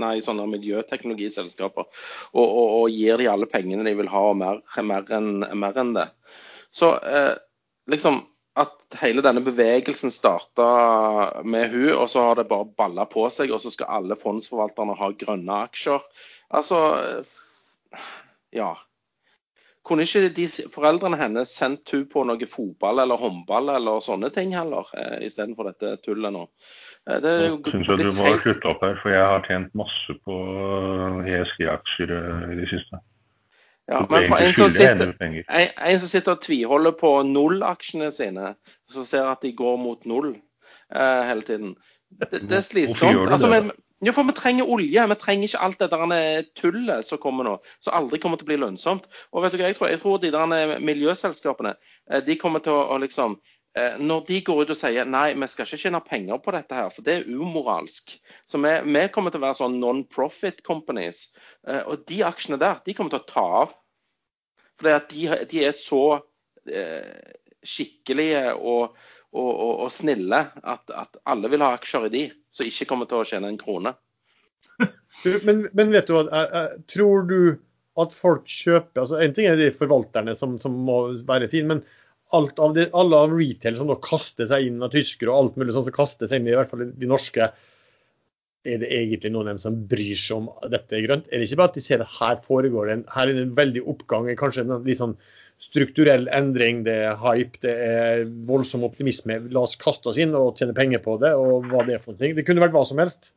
nei, sånne miljøteknologiselskaper og, og, og, gir de alle pengene de vil ha, og mer, mer enn en det. Så eh, liksom at hele denne bevegelsen starta med hun, og så har det bare balla på seg, og så skal alle fondsforvalterne ha grønne aksjer. Altså eh, Ja. Kunne ikke de foreldrene hennes sendt henne på noe fotball eller håndball eller sånne ting heller, eh, istedenfor dette tullet nå? Eh, det er jo syns jeg du må helt... slutte opp her, for jeg har tjent masse på ESG-aksjer eh, i det siste. Ja, men for en som, sitter, en, en som sitter og tviholder på null-aksjene sine, som ser at de går mot null eh, hele tiden Det, det er slitsomt. Altså, men, ja, for vi trenger olje. Vi trenger ikke alt det der tullet som kommer nå, som aldri kommer til å bli lønnsomt. Og vet du hva, jeg tror, jeg tror de der miljøselskapene eh, de kommer til å, liksom eh, når de går ut og sier nei, vi skal ikke tjene penger på dette, her, for det er umoralsk. Så vi, vi kommer til å være sånn non-profit companies. Eh, og de aksjene der, de kommer til å ta av. For de, de, er så eh, skikkelige og, og, og, og snille at, at, alle vil ha aksjer i de, som ikke kommer til å tjene en krone. men, men, vet du hva, tror du at folk kjøper altså En ting er de forvalterne som, som må være fine, men alt av det, alle av retail som nå kaster seg inn av tyskere og alt mulig sånn som kaster seg inn i, i hvert fall de norske er det egentlig noen av dem som bryr seg om dette grønt? Er det ikke bare at de ser at her foregår det en, her er det en veldig oppgang, kanskje en litt sånn strukturell endring, det er hype, det er voldsom optimisme. La oss kaste oss inn og tjene penger på det, og hva det er for ting. Det kunne vært hva som helst.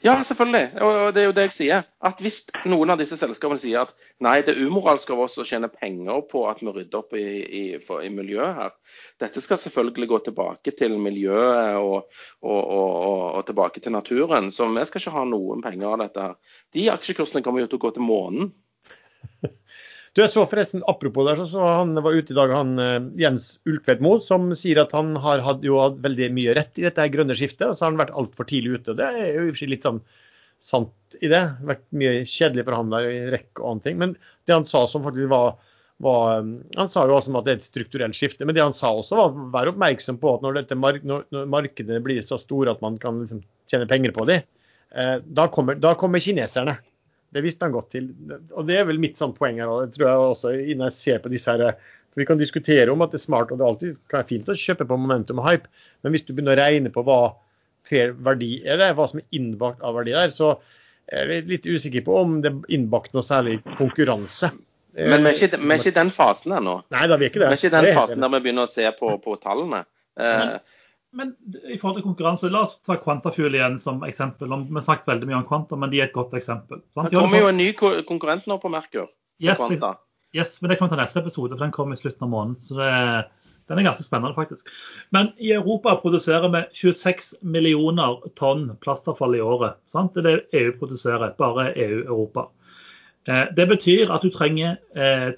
Ja, selvfølgelig. Og det er jo det jeg sier. At hvis noen av disse selskapene sier at nei, det er umoralsk av oss å tjene penger på at vi rydder opp i, i, for, i miljøet her. Dette skal selvfølgelig gå tilbake til miljøet og, og, og, og, tilbake til naturen. Så vi skal ikke ha noen penger av dette her. De aksjekursene kommer jo til å gå til månen. *laughs* Du, jeg så forresten, Apropos der, så, så han var ute i dag, han Jens Jens Ultvedtmo, som sier at han har hatt, jo hatt veldig mye rett i dette grønne skiftet. og Så har han vært altfor tidlig ute. og Det er jo litt sånn sant i det. Vært mye kjedelig for han der i rekke og annen ting. Men det han sa som faktisk var, var Han sa jo også at det er et strukturelt skifte. Men det han sa også var vær oppmerksom på at når, dette mark når, når markedene blir så store at man kan liksom tjene penger på dem, eh, da, da kommer kineserne. Det visste han godt til. Og det er vel mitt sånn poeng her. Det tror jeg også, innen jeg ser på disse her, for Vi kan diskutere om at det er smart, og det er alltid kan være fint å kjøpe på momentum og hype, men hvis du begynner å regne på hva fair verdi er, det, hva som er innbakt av verdi der, så er jeg litt usikker på om det er innbakt noe særlig konkurranse. Men vi er ikke, vi er ikke i den fasen ennå. Nei, da er vi ikke det. Vi er ikke i den fasen der vi begynner å se på, på tallene. Men, men i forhold til konkurranse, la oss ta Quantafuel igjen som eksempel. Vi har snakket veldig mye om Quanta, men de er et godt eksempel. Det kommer jo en ny konkurrent nå på Merkur. Yes, yes, men det kommer til neste episode, for den kommer i slutten av måneden. Så det, den er ganske spennende, faktisk. Men i Europa produserer vi 26 millioner tonn plastavfall i året. Sant? Det er det EU produserer, bare EU-Europa. Eh, det betyr at du trenger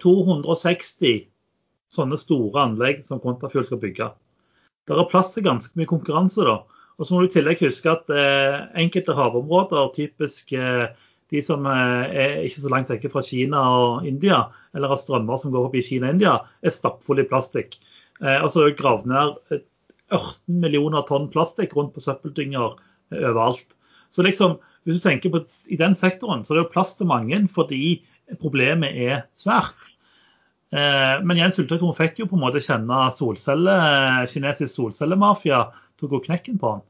260 eh, sånne store anlegg som Quantafuel skal bygge. Det er plass til ganske mye konkurranse. da. Og så må du i tillegg huske at eh, enkelte havområder, typisk eh, de som eh, er ikke så langt vekke fra Kina og India, eller har strømmer som går forbi Kina og India, er stappfulle i plastikk. Eh, og så er det gravd ned 18 millioner tonn plastikk rundt på søppeldynger eh, overalt. Så liksom, hvis du tenker på i den sektoren, så er det plass til mange fordi problemet er svært. Eh, men Jens Ulltveit fikk jo på en måte kjenne solcelle, kinesisk solcellemafia tok og knekken på han.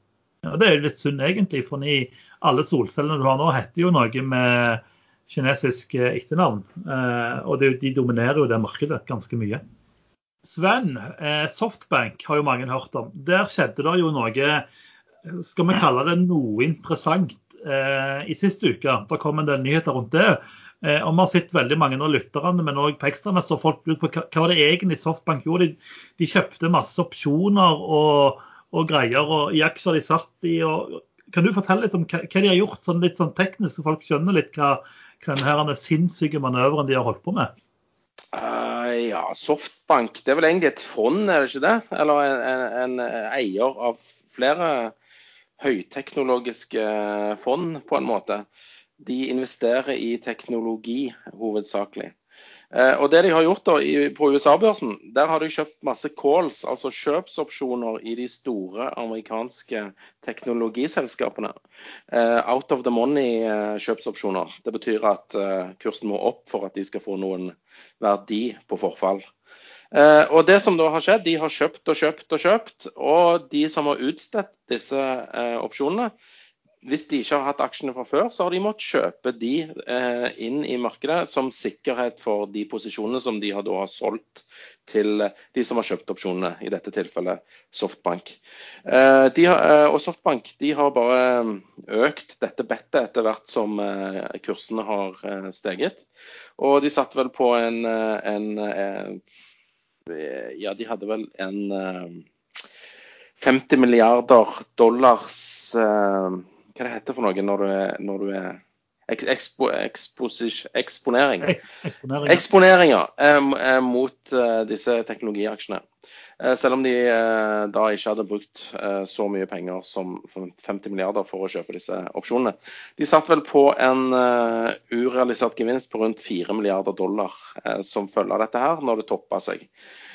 Og Det er jo litt synd egentlig, for alle solcellene du har nå heter jo noe med kinesisk eh, etternavn. Eh, og de dominerer jo det markedet ganske mye. Sven, Softbank har jo mange hørt om. Der skjedde det jo noe, skal vi kalle det noe interessant i siste uke. Det kom en del nyheter rundt det. Eh, og Vi har sett veldig mange av lytterne, men òg på ekstramester, folk lurer på hva, det egentlig Softbank gjorde. De, de kjøpte masse opsjoner og, og, greier og i aksjer de satt i. og Kan du fortelle litt om hva, hva de har gjort, sånn litt sånn teknisk, så folk skjønner litt hva, hva denne sinnssyke manøveren de har holdt på med? Uh, ja, Softbank det er vel egentlig et fond, er det ikke det? Eller en, en, en eier av flere høyteknologiske fond, på en måte de investerer i teknologi hovedsakelig. Eh, og det de har gjort da, På USA-børsen der har de kjøpt masse calls, altså kjøpsopsjoner i de store amerikanske teknologiselskapene. Eh, out of the money-kjøpsopsjoner. Eh, det betyr at kursen må opp for at de skal få noen verdi på forfall. Og det som da har skjedd, De har kjøpt og kjøpt og kjøpt. Og de som har utstedt disse opsjonene, hvis de ikke har hatt aksjene fra før, så har de måttet kjøpe de eh, inn i markedet som sikkerhet for de posisjonene som de har, har solgt til de som har kjøpt opsjonene, i dette tilfellet Softbank. Eh, har, eh, og Softbank har bare eh, økt dette bettet etter hvert som eh, kursene har eh, steget. Og de satt vel på en, en Ja, de hadde vel en 50 milliarder dollars hva det heter for noe når du er, når du er ekspo, eksponering. Eksponering, Eksponering ja. Eh, mot eh, disse teknologiaksjene. Eh, selv om de uh, da ikke hadde brukt så mye penger som 50 milliarder for å kjøpe disse opsjonene. De satt vel på en urealisert gevinst på rundt 4 milliarder dollar som følge av dette her, når det toppa seg.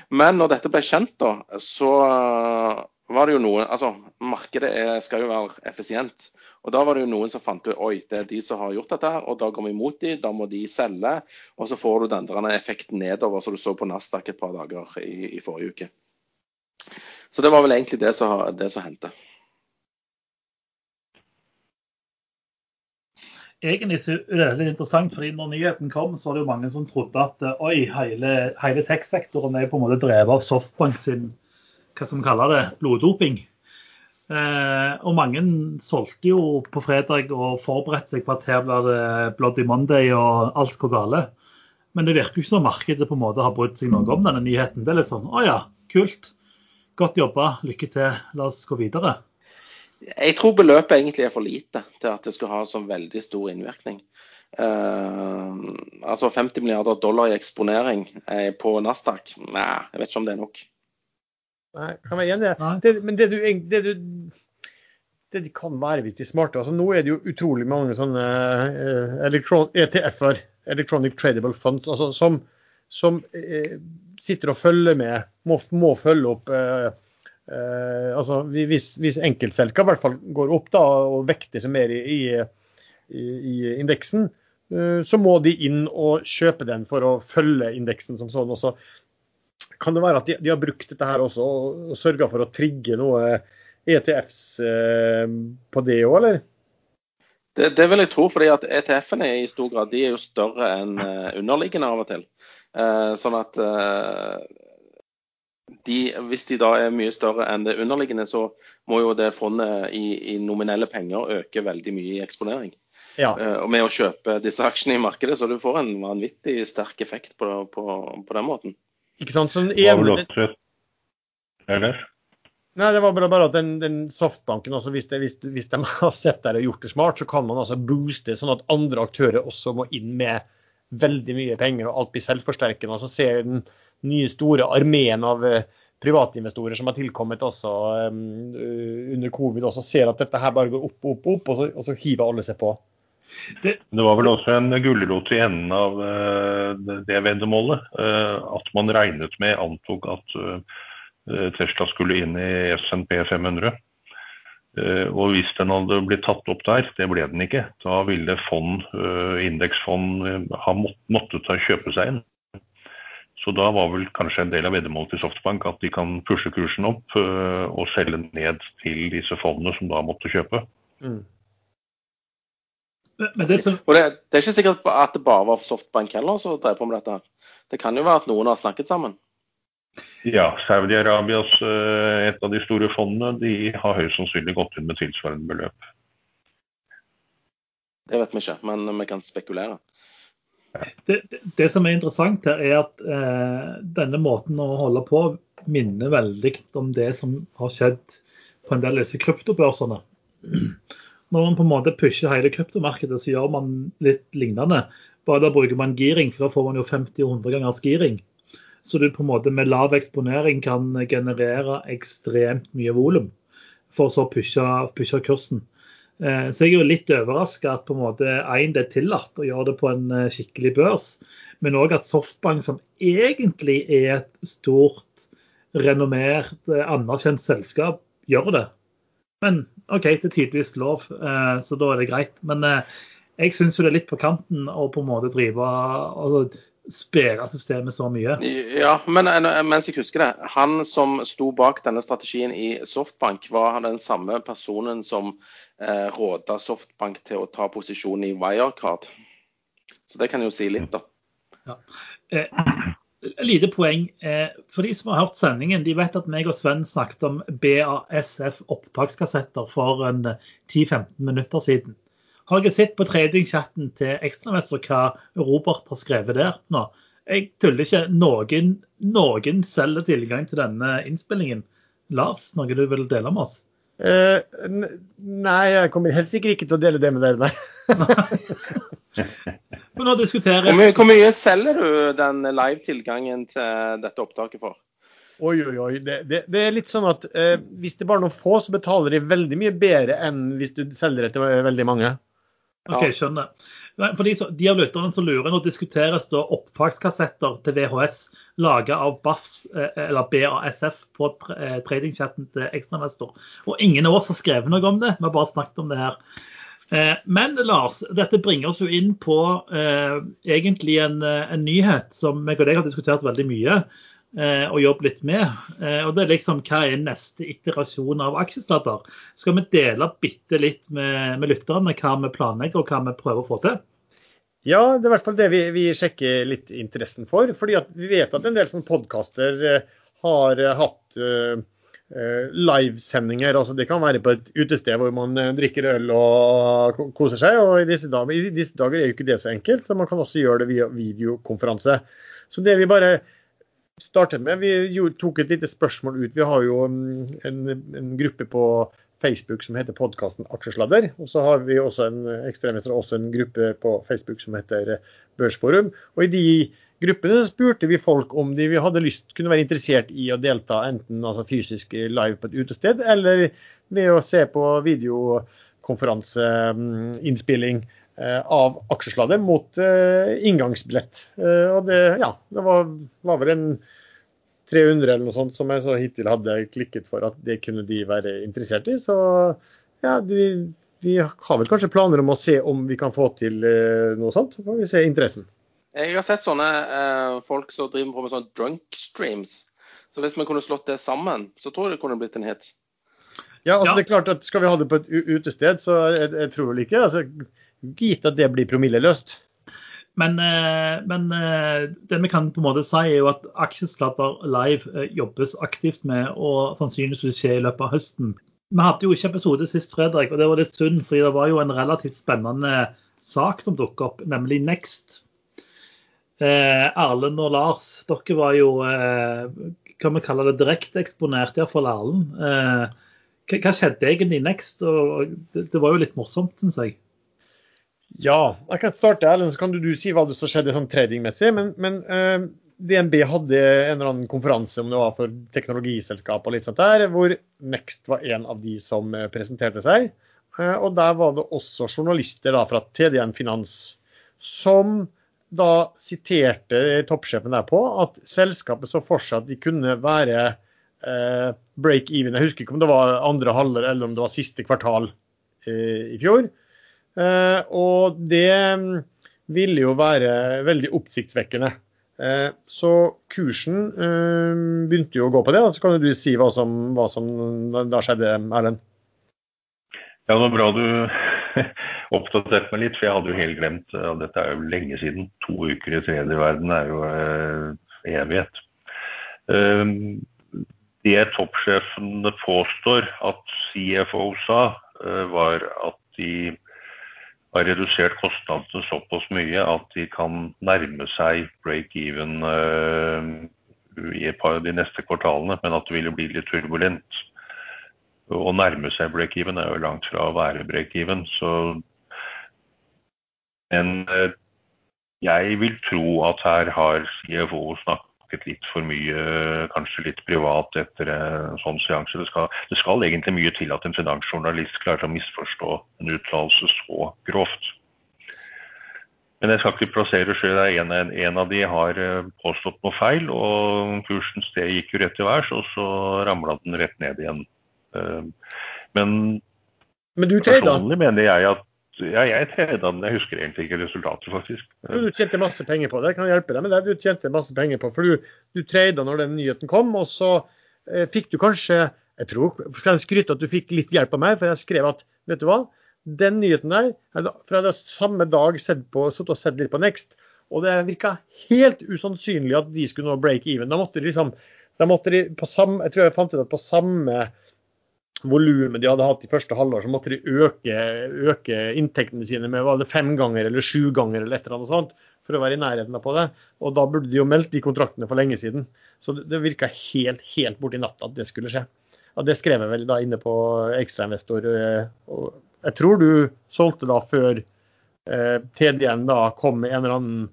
Men når dette ble kjent, da, så var det jo noen Altså, markedet er, skal jo være effisient. Og Da var det jo noen som fant ut oi, det er de som har gjort dette, og da går vi imot de, da må de selge. Og så får du den effekten nedover som du så på Nasdaq et par dager i, i, forrige uke. Så det var vel egentlig det som, det som hendte. Egentlig er det litt interessant, fordi når nyheten kom, så var det jo mange som trodde at oi, hele, hele tech-sektoren er på en måte drevet av Softbank sin hva som kaller det, bloddoping. Eh, og mange solgte jo på fredag og forberedte seg på at her blir det Bloody Monday og alt går gale. Men det virker ikke som markedet på en måte har brydd seg noe om denne nyheten. Det er litt sånn å ja, kult. Godt jobba, lykke til, la oss gå videre. Jeg tror beløpet egentlig er for lite til at det skal ha så veldig stor innvirkning. Uh, altså 50 milliarder dollar i eksponering uh, på Nasdaq. Nei, jeg vet ikke om det er nok. Nei, kan være enig i det. Men det du, det du det de kan være hvis de er smarte. Altså, nå er det jo utrolig mange sånne ETF-er, Electronic Tradable Funds, altså, som, som sitter og følger med, må, må følge opp altså, Hvis, hvis enkeltselskap i hvert fall går opp da, og vekter seg mer i, i i, i indeksen, eh, så må de inn og kjøpe den for å følge indeksen som sånn. Også. Kan det være at de, de har brukt dette her også og, og sørga for å trigge noe ETFs eh, på det òg, eller? Det, det, vil jeg tro, fordi at ETF-ene i stor grad de er jo større enn uh, underliggende av og til. Eh, sånn at eh, de, hvis de da er mye større enn det underliggende, så må jo det fondet i, i nominelle penger øke veldig mye i eksponering. Ja. Og med å kjøpe disse aksjene i markedet, så du får en vanvittig sterk effekt på, på, på den måten. Ikke sant? Sånn, en, Eller? Nei, det var bare, bare at den, den softbanken, også, hvis, det, hvis, hvis, de *laughs* har sett der og gjort det smart, så kan man altså booste sånn at andre aktører også må inn med veldig mye penger, og alt blir selvforsterkende. Og så ser den nye store armeen av uh, privatinvestorer som har tilkommet også um, under covid, også ser at dette her bare går opp, opp, opp, og så, og så hiver alle seg på. Det, det, var vel også en gulrot i enden av uh, det veddemålet. Uh, at man regnet med, antok at uh, Tesla skulle inn i SNP 500. Og hvis den hadde blitt tatt opp der, det ble den ikke, da ville fond, indeksfond ha måttet kjøpe seg inn. Så da var vel kanskje en del av veddemålet til Softbank at de kan pushe kursen opp og selge ned til disse fondene som da måtte kjøpe. Mm. Men det, som... Og det, det, er ikke sikkert at det bare var Softbank heller som drev på med dette. her. Det kan jo være at noen har snakket sammen. Ja, Saudi-Arabias eh, et av de store fondene de har høyst sannsynlig gått inn med tilsvarende beløp. Det vet vi ikke, men vi kan spekulere. Det, det, det som er interessant her, er at eh, denne måten å holde på minner veldig om det som har skjedd på en del av disse kryptobørsene når man på en måte pusher hele kryptomarkedet, så gjør man litt lignende. Bare da bruker man giring, for da får man jo 50-100 gangers giring. Så du på en måte med lav eksponering kan generere ekstremt mye volum for så å pushe, pushe kursen. Eh, så jeg er jo litt overraska at på en måte én, det er tillatt å gjøre det på en eh, skikkelig børs, men òg at Softbank, som egentlig er et stort, renommert, eh, anerkjent selskap, gjør det. Men OK, det er tydeligvis lov, eh, så da er det greit. Men eh, jeg syns jo det er litt på kanten å på en måte drive og spille systemet så mye. Ja, men eh, mens jeg husker det. Han som sto bak denne strategien i Softbank, var den samme personen som eh, råda Softbank til å ta posisjon i Wirecard. Så det kan jo si litt, da. Ja. Eh, lite poeng. Eh, for de som har hørt sendingen, de vet at meg og Sven snakket om BASF opptakskassetter for 10-15 eh, minutter siden. Har dere sett på tradingchatten til Ekstramester hva Robert har skrevet der nå? Jeg tuller ikke. Noen, noen selger tilgang til denne innspillingen. Lars, noe du vil dele med oss? Eh, nei, jeg kommer helt sikkert ikke til å dele det med dere, nei. *laughs* *laughs* Men nå diskuteres... Hvor mye, hvor mye selger du den live-tilgangen til dette opptaket for? Oi, oi, oi. Det, det, det er litt sånn at eh, hvis det bare er noen få, så betaler de veldig mye bedre enn hvis du selger det til veldig mange. OK, skjønner. For de, de av lytterne som lurer, nå diskuteres da opptakskassetter til VHS laga av BAFS, eh, eller BASF på eh, tradingchatten til Ekstrainvestor. Og ingen av oss har skrevet noe om det, vi har bare snakket om det her. Eh, men Lars, dette bringer oss jo inn på eh, egentlig en, eh, en, nyhet som jeg og deg har diskutert veldig mye eh, og jobbet litt med. Eh, og det er liksom hva er neste iterasjon av aksjesladder? Skal vi dele bitte litt med, med lytterne hva vi planlegger og hva vi prøver å få til? Ja, det er i hvert fall det vi, vi sjekker litt interessen for. fordi vi vet at en del sånne podkaster eh, har hatt livesendinger. altså Det kan være på et utested hvor man eh, drikker øl og koser seg. og i disse, dager, I disse dager er jo ikke det så enkelt, så man kan også gjøre det via videokonferanse. Så det vi bare startet med, vi tok et lite spørsmål ut. Vi har jo mm, en, en gruppe på Facebook som heter podkasten Aksjesladder. Og så har vi også en ekstremister, også en gruppe på Facebook som heter Børsforum. Og i de gruppene spurte vi folk om de hadde lyst, kunne være interessert i å delta enten altså fysisk live på et utested, eller ved å se på videokonferanseinnspilling eh, av aksjesladder mot eh, inngangsbillett. Eh, og det, ja, det var, var, vel en 300 eller noe sånt som jeg så hittil hadde klikket for at det kunne de være interessert i. Så ja, vi, vi har vel kanskje planer om å se om vi kan få til noe sånt. Så får vi se interessen. Jeg har sett sånne eh, folk som driver på med sånne drunk streams. Så hvis vi kunne slått det sammen, så tror jeg det kunne blitt en hit. Ja, altså ja. det er klart at Skal vi ha det på et utested, så jeg, jeg tror vel ikke altså, Gitt at det blir promilleløst. Men, eh, men, eh, det vi kan på en måte si er jo at Aksjesladder live eh, jobbes aktivt med, og sannsynligvis skje i løpet av høsten. Vi hadde jo ikke episode sist fredag, og det var litt synd, fordi det var jo en relativt spennende sak som dukket opp, nemlig Next. Erlend og Lars, dere var jo kan vi kalle det direkte eksponert, iallfall Erlend. Eh, hva, skjedde egentlig next? Og det var jo litt morsomt, syns jeg. Ja, jeg kan starte, Erlend, så kan du, du si hva som skjedde sånn tradingmessig. Men, men eh, DNB hadde en eller annen konferanse om det var for teknologiselskap og litt sånt der, hvor Next var en av de som eh, presenterte seg. Eh, og der var det også journalister da, fra TDN Finans som da siterte toppsjefen der på at selskapet så for seg at de kunne være eh, break-even. Jeg husker ikke om det var andre halvår eller om det var siste kvartal eh, i fjor. Eh, og det mm, ville jo være veldig oppsiktsvekkende. Eh, så kursen eh, begynte jo å gå på det. Så kan du si hva som, hva som da skjedde, Erlend? Ja, det var bra du *laughs* oppdaterte meg litt, for jeg hadde jo helt glemt og Dette er jo lenge siden. To uker i tredje verden er jo evighet. Um, det toppsjefene påstår at CFO sa, var at de har redusert kostnadene såpass mye at de kan nærme seg break-even uh, i et par av de neste kvartalene, men at det ville bli litt turbulent. Å nærme seg break-even er jo langt fra å være break-even. Så men eh, jeg vil tro at her har CFO snakket litt for mye, kanskje litt privat etter en sånn seanse. Det skal, det skal egentlig mye til at en finansjournalist klarer å misforstå en uttalelse så grovt. Men jeg skal ikke plassere sjøl. En, en av de har eh, påstått noe feil, og kursen sted gikk jo rett til værs, og så ramla den rett ned igjen. Eh, men, Men du personlig mener jeg at ja, jeg treda den. Jeg husker egentlig ikke resultatet, faktisk. Du tjente masse penger på det. Jeg kan hjelpe deg med det. Du tjente masse penger på, for du, du trada når den nyheten kom, og så eh, fikk du kanskje jeg tror, Skal jeg skryte at du fikk litt hjelp av meg, for jeg skrev at vet du hva, den nyheten der fra det samme dag sett på, og sett litt på Next, og det virka helt usannsynlig at de skulle nå break even. Da måtte de liksom da måtte de på samme, Jeg tror jeg fant ut at på samme volumet de hadde hatt i første halvår, så måtte de øke, øke inntektene sine med var det fem ganger eller sju ganger eller et eller annet sånt for å være i nærheten av på det. Og da burde de jo meldt de kontraktene for lenge siden. Så det, det virka helt, helt borti natta at det skulle skje. Og det skrev jeg vel da inne på ekstrainvestor. Eh, jeg tror du solgte da før eh, TDN da kom med en eller annen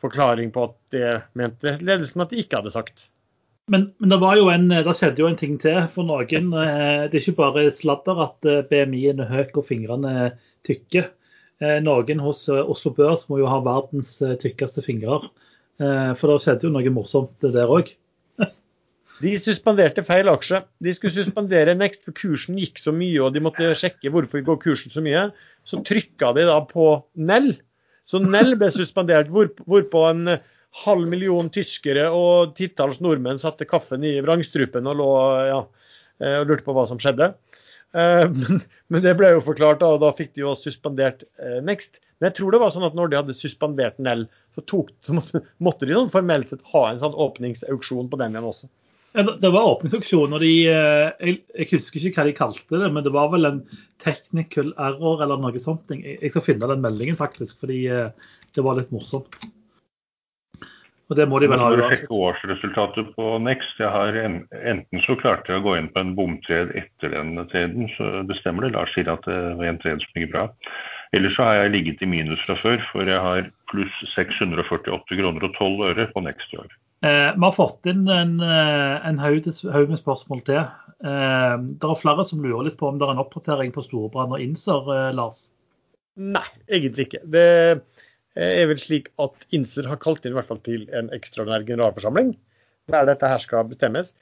forklaring på at det mente ledelsen at de ikke hadde sagt. Men, men det, en, det, skjedde jo en ting til for noen. Eh, det er ikke bare sladder at eh, BMI-en er høy og fingrene tykke. Eh, noen hos Oslo Børs må jo ha verdens tykkeste fingre. For det skjedde jo noe morsomt der òg. *laughs* De suspenderte feil aksje. De skulle suspendere Next, for kursen gikk så mye, og de måtte sjekke hvorfor går kursen så mye. Så trykka de da på Nell. Så Nell ble suspendert, hvorpå en halv million tyskere og titalls nordmenn satte kaffen i vrangstrupen og lå ja, eh, og lurte på hva som skjedde. Eh, *laughs* men det ble jo forklart, og da fikk de jo suspendert eh, Next. Men jeg tror det var sånn at når de hadde suspendert Nell, så, tok, så måtte de sånn formelt sett ha en sånn åpningsauksjon på den igjen også. Det var åpningsauksjon, og de, jeg, husker ikke hva de kalte det, men det var vel en technical error eller noe sånt. Jeg skal finne den meldingen, faktisk, fordi det var litt morsomt. Og det må de vel ha uansett. sjekke årsresultatet på Next. Jeg har Enten så klarte jeg å gå inn på en bomtred etter den treden, så det stemmer det. Lars sier at det var en tred som gikk bra. Eller så har jeg ligget i minus fra før, for jeg har pluss 648 kroner og 12 øre på Next i år. Eh, vi har fått inn en, eh, en haug med spørsmål til. Eh, det er flere som lurer litt på om det er en oppdatering på Storbrann og Inser, eh, Lars? Nei, egentlig ikke. Det er vel slik at Inser har kalt inn i hvert fall til en ekstraordinær generalforsamling der dette her skal bestemmes.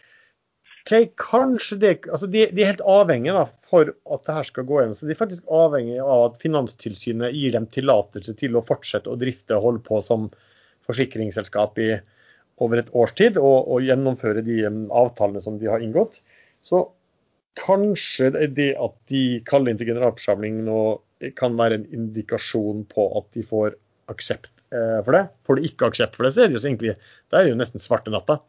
Okay, kanskje det, altså de, de, er helt avhengige da, for at det her skal gå igjen. Så De er faktisk avhengige av at Finanstilsynet gir dem tillatelse til å fortsette å drifte og holde på som forsikringsselskap i over et års tid og, og gjennomføre de um, avtalene som de har inngått. Så kanskje det at de kaller inn til generalforsamling nå kan være en indikasjon på at de får aksept eh, for det. Får de ikke aksept for det, så er det jo egentlig, det er jo nesten svarte natta.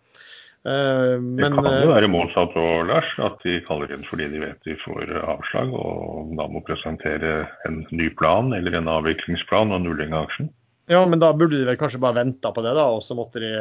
Eh, men, det kan jo eh, være motsatt òg, Lars. At de kaller inn fordi de vet de får avslag og da må presentere en ny plan eller en avviklingsplan og nulling av aksjen. Ja, men da burde de vel kanskje bare venta på det, da, og så måtte de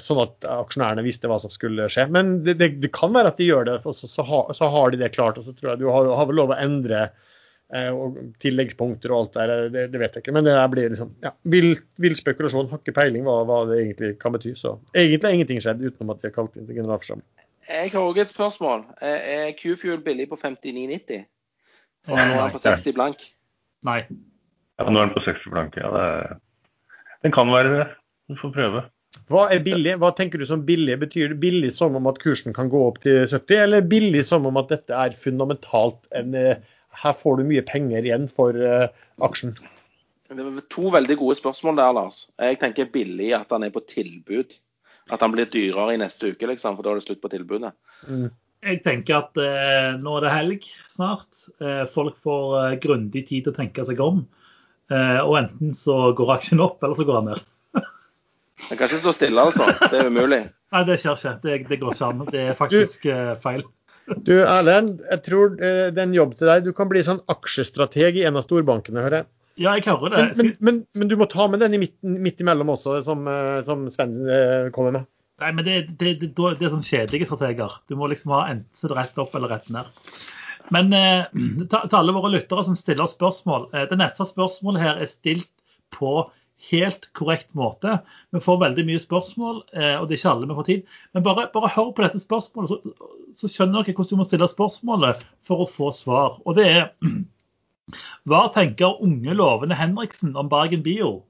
sånn at aksjonærene visste hva som skulle skje. Men det, det, det kan være at de gjør det, og så, så, har, så, har de det klart. Og så tror jeg du har, har vel lov å endre eh, og tilleggspunkter og alt der. Det, det, vet jeg ikke. Men det der blir liksom ja, vill, vill spekulasjon. Har ikke peiling hva, hva, det egentlig kan bety. Så egentlig har ingenting skjedd utenom at de har kalt inn til generalforsamling. Jeg har òg et spørsmål. Er Q-Fuel billig på 59,90? Og nå er den på 60 blank? Nei. Ja, nå er den på 60 blank. Ja, det, den kan være det. Du får prøve. Hva er billig? Hva tenker du som billig? Betyr det billig som om at kursen kan gå opp til 70, eller billig som om at dette er fundamentalt en eh, Her får du mye penger igjen for uh, aksjen? Det var to veldig gode spørsmål der, Lars. Jeg tenker billig at han er på tilbud. At han blir dyrere i neste uke, liksom, for da er det slutt på tilbudet. Mm. Jeg tenker at eh, nå er det helg snart. Eh, folk får eh, grundig tid til å tenke seg om. Eh, og enten så går aksjen opp, eller så går han ned. Den kan ikke stå stille, altså. Det er umulig. *laughs* Nei, det skjer ikke. Det, det går ikke an. Det er faktisk uh, feil. Du Erlend, jeg tror uh, det er en jobb til deg. Du kan bli sånn aksjestrateg i en av storbankene, hører jeg. Ja, jeg hører det. Men, men, men, du må ta med den i midten, midt imellom også, som, uh, som Sven kommer med. Nei, men det, det, det, det, er sånn kjedelige strateger. Du må liksom ha enten rett opp eller rett ned. Men eh, til alle våre lyttere som stiller spørsmål. Eh, det neste spørsmålet her er stilt på helt korrekt måte. Vi får veldig mye spørsmål, eh, og det er ikke alle vi får tid. Men bare, bare hør på dette spørsmålet, så, så, skjønner dere hvordan du må stille spørsmålet for å få svar. Og det er *clears throat* Hva tenker unge, lovende Henriksen om Bergen Bio?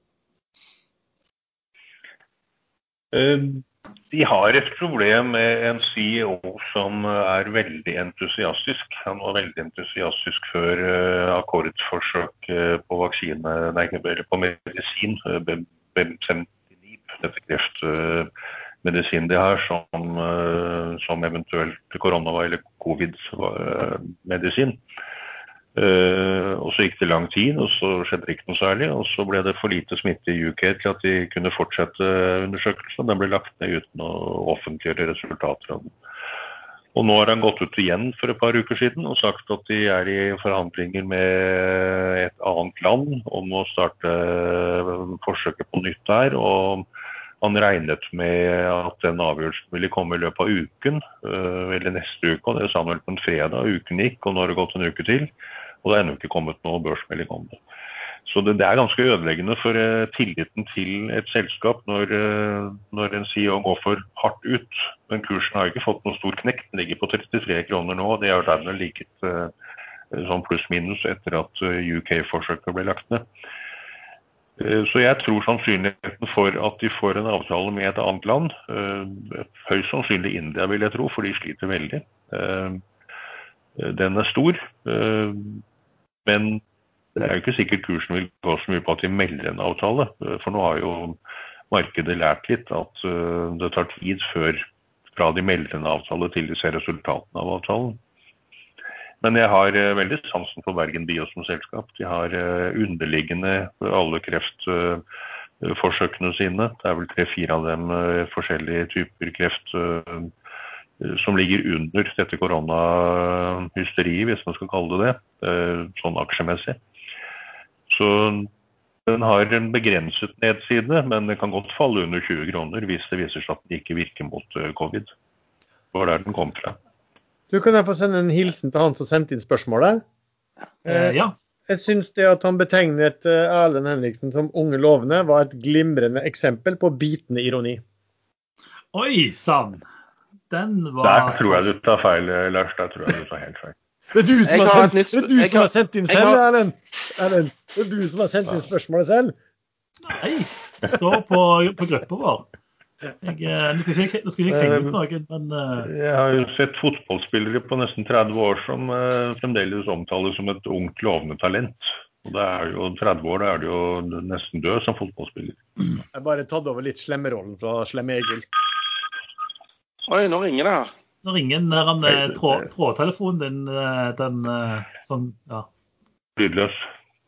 Uh, de har et problem med en CEO som er veldig entusiastisk. Han var veldig entusiastisk før uh, akkordforsøk uh, på vaksine, nei, på medisin, uh, dette kreftmedisinen de har, som, som eventuelt korona- eller covid-medisin. Uh, og Så gikk det lang tid, og så skjedde det ikke noe særlig. og Så ble det for lite smitte i UK til at de kunne fortsette undersøkelsen. Den ble lagt ned uten å offentliggjøre resultater av den. Og Nå har han gått ut igjen for et par uker siden og sagt at de er i forhandlinger med et annet land om å starte forsøket på nytt der. og han regnet med at den avgjørelsen ville komme i løpet av uken, uh, eller neste uke. og Det sa han vel på en fredag. Uken gikk, og nå har det gått en uke til. Og det er ennå ikke kommet noe børsmelding om det. Så det, det er ganske ødeleggende for uh, tilliten til et selskap når, uh, når en CEO går for hardt ut. Men kursen har ikke fått noen stor knekk. Den ligger på 33 kroner nå. og Det har dermed ligget sånn pluss-minus etter at UK-forsøket ble lagt ned. Så jeg tror sannsynligheten for at de får en avtale med et annet land, høyst sannsynlig India vil jeg tro, for de sliter veldig. Den er stor. Men det er jo ikke sikkert kursen vil gå så mye på at de melder en avtale. For nå har jo markedet lært litt at eh, det tar tid før fra de melder en avtale til de ser resultatene av avtalen. Men jeg har eh, veldig sansen for Bergen Bio som selskap. De har eh, underliggende alle kreftforsøkene sine. Det er vel tre-fire av dem forskjellige typer kreft som ligger under dette koronahysteriet, hvis man skal kalle det det, sånn aksjemessig. Så Den har en begrenset nedside, men den kan godt falle under 20 kroner hvis det viser seg at den ikke virker mot covid. Det var der den kom fra. Du Kan jeg få sende en hilsen til han som sendte inn spørsmålet? Eh, ja. Jeg syns det at han betegnet Erlend Henriksen som unge lovende, var et glimrende eksempel på bitende ironi. Oi sann! Den var Der tror jeg du tar feil, Lars. Der tror jeg du tar helt feil. *laughs* Det er du som, har sendt, nytt, det er du som har, har sendt inn selv, Erlend. Erlend. Det er du som har sendt inn spørsmålet selv. Nei, det står på, på gruppa vår. Jeg, eh, nå skal ikke, nå skal ikke henge ut noen, men uh... Jeg har jo sett fotballspillere på nesten 30 år som uh, fremdeles omtales som et ungt, lovende talent. Og det er jo 30 år, da er du jo nesten død som fotballspiller. Jeg har bare tatt over litt slemmerollen fra Slemme Egil. Oi, nå ringer det her. Nå ringer den trådtelefonen din, den sånn, ja. Lydløs.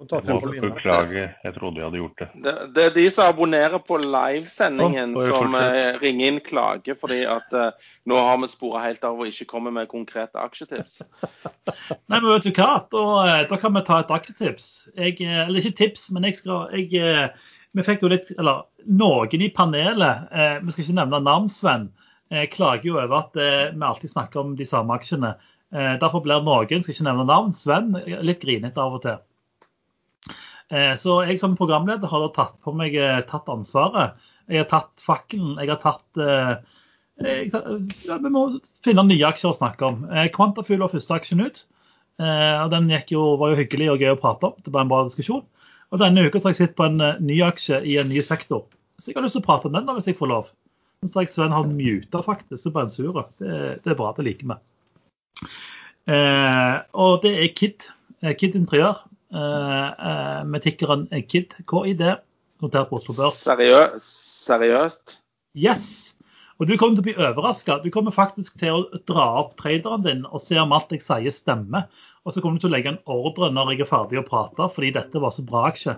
Beklager, jeg trodde jeg hadde gjort det. Det, det er de som abonnerer på livesendingen oh, som uh, ringer inn klage fordi at uh, nå har vi sporet helt av og ikke kommer med konkrete aksjetips. *laughs* Nei, men vet du hva? Da, eh, da kan vi ta et aksjetips. Jeg, eller ikke tips, men jeg skal jeg, Vi fikk jo litt Eller noen i panelet, eh, vi skal ikke nevne navn, Sven, eh, klager jo over at eh, vi alltid snakker om de samme aksjene. derfor blir noen, skal ikke nevne navn, Sven, litt grinete av og til. Eh, så jeg som programleder har tatt på meg eh, tatt ansvaret. Jeg har tatt fakkelen. Jeg har tatt eh, jeg, Vi må finne nye aksjer å snakke om. Quantafuel var første aksjen ut. og Den jo, var jo hyggelig og gøy å prate om. Det ble en bra diskusjon. Og Denne uka har jeg sett på en ny aksje i en ny sektor. Så jeg har lyst til å prate om den da, hvis jeg får lov. Så jeg Sven har muta faktisk, så brensure. Det, det er bra, det liker. Eh, og det er KID. KID Interiør. Eh, eh, med tikkeren KID, KID, notert på Oslo Børs. Seriø Seriøst? Yes. Og du kommer til å bli overraska. Du kommer faktisk til å dra opp traderen din og se om alt jeg sier stemmer. Og så kommer du til å legge en ordre når jeg er ferdig å prate, fordi dette var så bra aksje.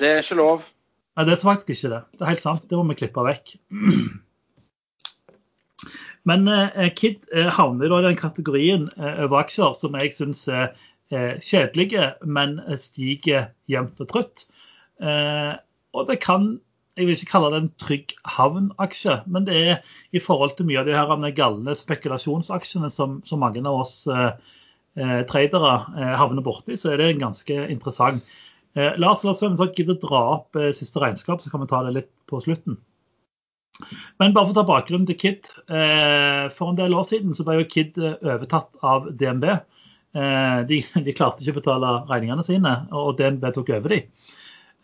Det er ikke lov. Nei, det er faktisk ikke det. Det er helt sant. Det må vi klippe vekk. Men eh, KID eh, havner i den kategorien eh, over aksjer som jeg syns Eh, kjedelige, men stiger jevnt og trutt. Eh, og det kan jeg vil ikke kalle det en trygg havnaksje, men det er i forhold til mye av de her galne spekulasjonsaksjene som, som mange av oss eh, eh tradere eh, havner borti, så er det ganske interessant. Eh, Lars, la oss gidde dra opp eh, siste regnskap, så kan vi ta det litt på slutten. Men bare for å ta bakgrunnen til KID. for en del år siden så ble jo KID overtatt av DNB. Eh, de, *laughs* de, klarte ikke å betale regningene sine, og DNB tok over de.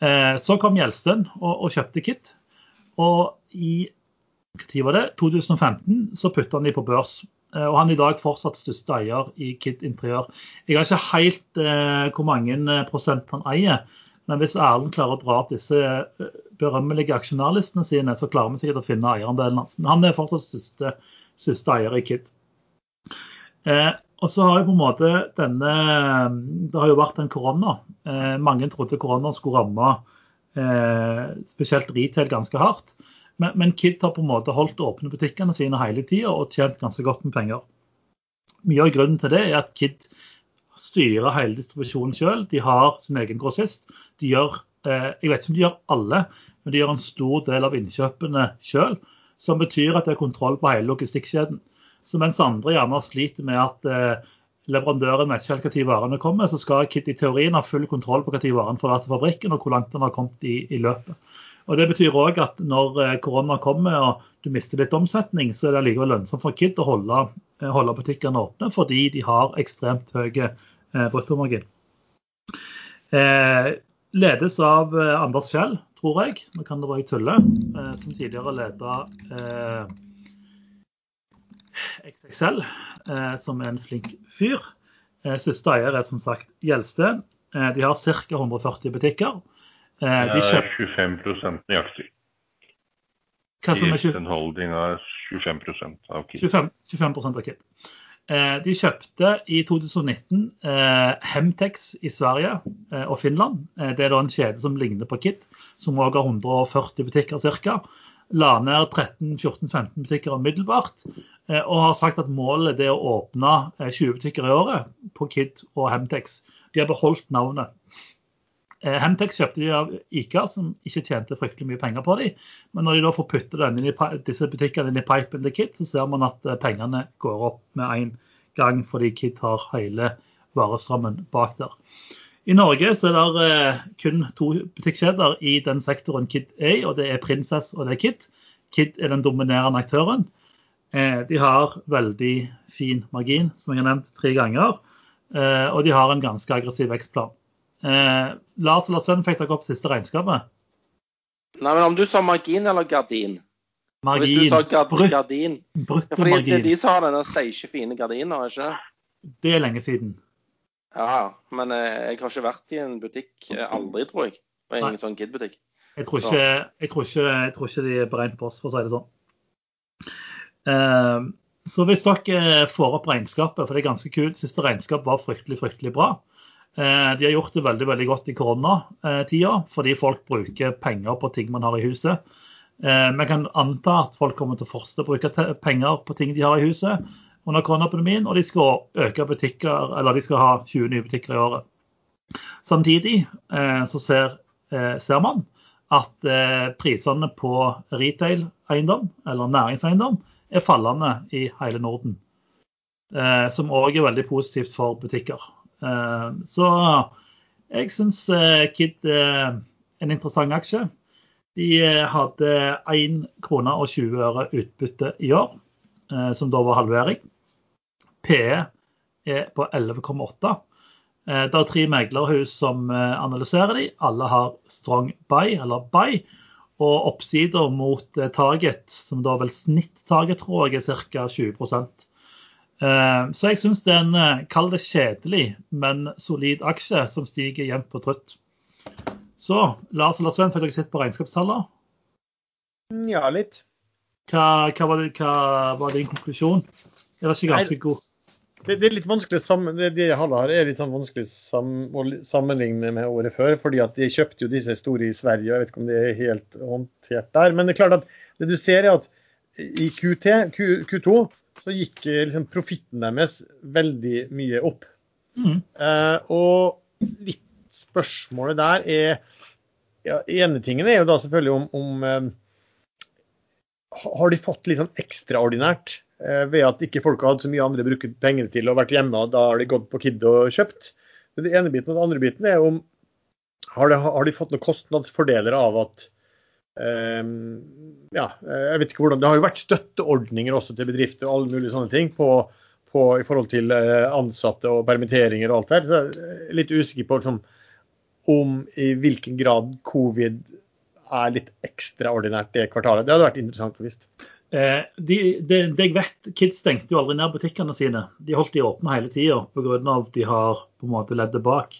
Eh, så kom Gjelsten og, og kjøpte Kit. Og i var det? 2015 så putta han de på børs. Eh, og han er i dag fortsatt største eier i Kit Interiør. Jeg har ikke helt eh, hvor mange prosent han eier, men hvis Erlend klarer å dra opp disse berømmelige aksjonærlistene sine, så klarer vi sikkert å finne eierandelen hans. Men han er fortsatt største, eier i Kit. Eh, og så har jo på en måte denne Det har jo vært en korona. Eh, mange trodde korona skulle ramme eh, spesielt retail ganske hardt. Men, men, Kid har på en måte holdt åpne butikkene sine hele tida og tjent ganske godt med penger. Mye av grunnen til det er at Kid styrer hele distribusjonen sjøl. De har sin egen grossist. De gjør, eh, jeg vet ikke om de gjør alle, men de gjør en stor del av innkjøpene sjøl. Som betyr at det er kontroll på hele logistikkjeden. Så mens andre gjerne sliter med at eh, leverandøren vet ikke helt når varene kommer, så skal Kit i teorien ha full kontroll på når varen til fabrikken og hvor langt den har kommet i, i løpet. Og Det betyr òg at når eh, korona kommer og du mister litt omsetning, så er det likevel lønnsomt for Kid å holde, eh, holde butikkene åpne, fordi de har ekstremt høy eh, bruttomargin. Eh, ledes av eh, Anders Kjell, tror jeg, nå kan det være jeg tuller, eh, som tidligere leda eh, XXL, eh, som er en flink fyr. Eh, siste eier er som sagt Gjelsten. Eh, de har ca. 140 butikker. De kjøper 25 nøyaktig. Hva som er 20... Holding er 25% av Kid. 25, 25 av Kid. De kjøpte i 2019 Hemtex i Sverige og Finland. Det er da en kjede som ligner på Kid, som òg har 140 butikker ca la ned 13-14-15 butikker umiddelbart. Eh, og har sagt at målet er å åpne 20 eh, butikker i året på Kid og Hemtex. De har beholdt navnet. Eh, Hemtex kjøpte de av Ica, som ikke tjente fryktelig mye penger på dem. Men når de da får putte denne, disse butikkene inn i pipen til Kid, så ser man at pengene går opp med en gang, fordi Kid har hele varestrømmen bak der. I Norge så er det eh, kun to butikkjeder i den sektoren Kid er i, og det er Princess og det er Kid. Kid er den dominerende aktøren. De har veldig fin margin, som jeg har nevnt tre ganger, og de har en ganske aggressiv vekstplan. Eh, Lars eller Sønn fikk dere opp siste regnskapet? Nei, men om du sa margin eller gardin? Margin. Hvis du sa gard, Brutt, gardin Brutto ja, fordi margin. Det er de som har denne steike fine gardiner, ikke Det er lenge siden. Ja, men eh, jeg har ikke vært i en butikk eh, aldri, tror jeg. Og ingen sånn Kid-butikk. Jeg, tror ikke, jeg, tror ikke, jeg tror ikke de er beregnet på oss, for å si det sånn. Eh, så hvis dere får opp regnskapet, for det er ganske kult, siste regnskap var fryktelig, fryktelig bra. Eh, de har gjort det veldig veldig godt i koronatida, fordi folk bruker penger på ting man har i huset. Eh, vi kan anta at folk kommer til å fortsette å bruke penger på ting de har i huset under koronapandemien, og de skal øke butikker, eller de skal ha 20 nye butikker i året. Samtidig eh, så ser, ser man at prisene på retail-eiendom, eller næringseiendom, er fallende i hele Norden. Som òg er veldig positivt for butikker. Eh, så jeg syns eh, Kid er en interessant aksje. De eh, hadde 1 krone og 20 øre utbytte i år, som da var halvering. PE er på 11,8. Det er tre meglerhus som analyserer de. Alle har strong buy, eller buy. Og oppsider mot target, som da vel snitt-target, tror jeg er ca. 20 Eh, så jeg syns det er en, eh, kall det kjedelig, men solid aksje som stiger jevnt og trutt. Så Lars eller Sven, fikk dere sett på regnskapstallene? Ja, litt. Hva, hva, var, det, hva, var, din konklusjon? Er det ikke ganske god? Det, det, er litt vanskelig det, det her er litt sånn vanskelig sam, å sammenligne med året før. fordi at De kjøpte jo disse store i Sverige, og jeg vet ikke om det er helt håndtert der. Men det er klart at det du ser er at i QT, Q, Q2 så gikk eh, liksom, profitten deres veldig mye opp. Mm. Eh, og litt spørsmålet der er ja, ene tingen er jo da selvfølgelig om, om eh, Har de fått litt sånn ekstraordinært ved at ikke folk har hatt så mye andre brukt penger til og vært hjemme, da har de gått på Kid og kjøpt? Det ene biten. Og den andre biten er om har, de, har de fått noen kostnadsfordeler av at Ehm, ja, jeg vet ikke hvordan, Det har jo vært støtteordninger også til bedrifter og alle mulige sånne ting på, på, i forhold til eh, ansatte og permitteringer og alt der. Så jeg er litt usikker på liksom, om i hvilken grad covid er litt ekstraordinært det kvartalet. Det hadde vært interessant å visst. Eh, de, de, det jeg vet, Kids stengte jo aldri ned butikkene sine. De holdt de åpne hele tida pga. at de har på en måte leddet bak.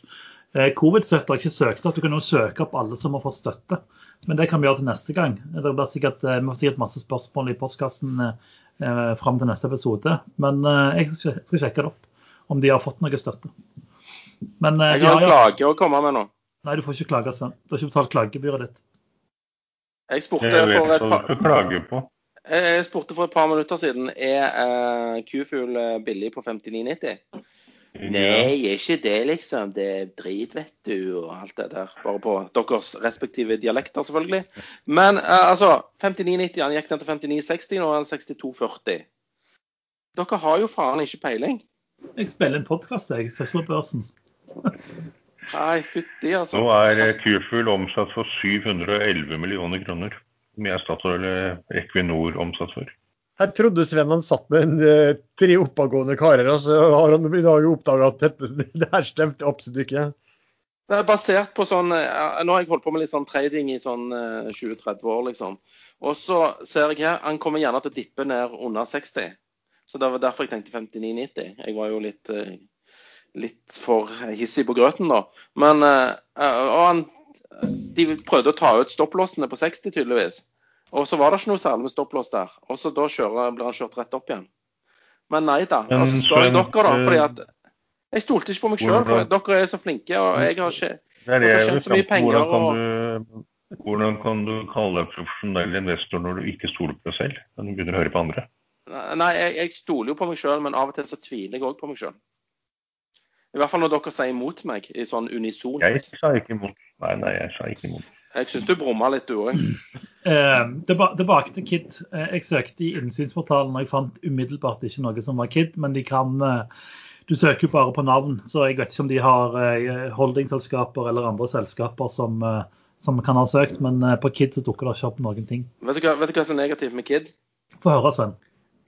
Eh, Covid-støtte har ikke søkt at du kan jo søke opp alle som har fått støtte. Men det kan vi gjøre til neste gang. Det blir sikkert, eh, vi får sikkert masse spørsmål i postkassen eh, fram til neste episode. Men eh, jeg skal, skal, sjekke det opp, om de har fått noe støtte. Men, eh, jeg har en klage å komme med nå. Nei, du får ikke klage, Sven. Du har ikke betalt klagebyret ditt. Jeg spurte for et par jeg spurte for et par minutter siden er uh, Q-Fuel billig på 59,90. Nei, ikke det, liksom. Det er drit, vet du, og alt det der. Bare på deres respektive dialekter, selvfølgelig. Men uh, altså, 59,90, han gikk ned til 59,60, nå er han 62,40. Dere har jo faen ikke peiling. Jeg spiller en podkast, jeg. Ser ikke på børsen. Nei, fytti, altså. Nå er Q-Full omsatt for 711 millioner kroner. Mye er Statoil Equinor omsatt for. Jeg trodde Sven han satt med en, uh, tre oppadgående karer, og så har han i dag oppdaga at dette, *laughs* det her stemte absolutt ikke. Det er basert på sånn uh, Nå har jeg holdt på med litt sånn trading i sånn uh, eh, 20-30 år, liksom. Og så ser jeg her, han kommer gjerne til å dippe ned under 60. Så det var derfor jeg tenkte 59-90. Jeg var jo litt, litt for hissig på grøten da. Men og han, de prøvde å ta ut stopplåsene på 60, tydeligvis. Og så var det ikke noe særlig med stopplås der. Og så da kjører, blir han kjørt rett opp igjen. Men nei da. Altså, så spør jeg dere, da. fordi at jeg stolte ikke på meg sjøl, for dere er så flinke. og jeg har ikke dere har tjent så mye penger. Og... Hvordan kan du kalle deg profesjonell investor når du ikke stoler på deg selv? Når du begynner å høre på andre? Nei, jeg, jeg stoler jo på meg sjøl, men av og til så tviler jeg òg på meg sjøl. I hvert fall når dere sier imot meg i sånn unison. Jeg sa ikke imot. Nei, nei, jeg sa ikke imot. Jeg syns du brumma litt, du òg. Eh, tilbake til KID. Eh, jeg søkte i innsynsportalen og jeg fant umiddelbart ikke noe som var KID, men de kan eh, Du søker jo bare på navn, så jeg vet ikke om de har holdingselskaper eller andre selskaper som, som kan ha søkt, men på KID så dukker det ikke opp noen ting. Vet du hva, vet du hva som er negativt med KID? Få høre, Sven.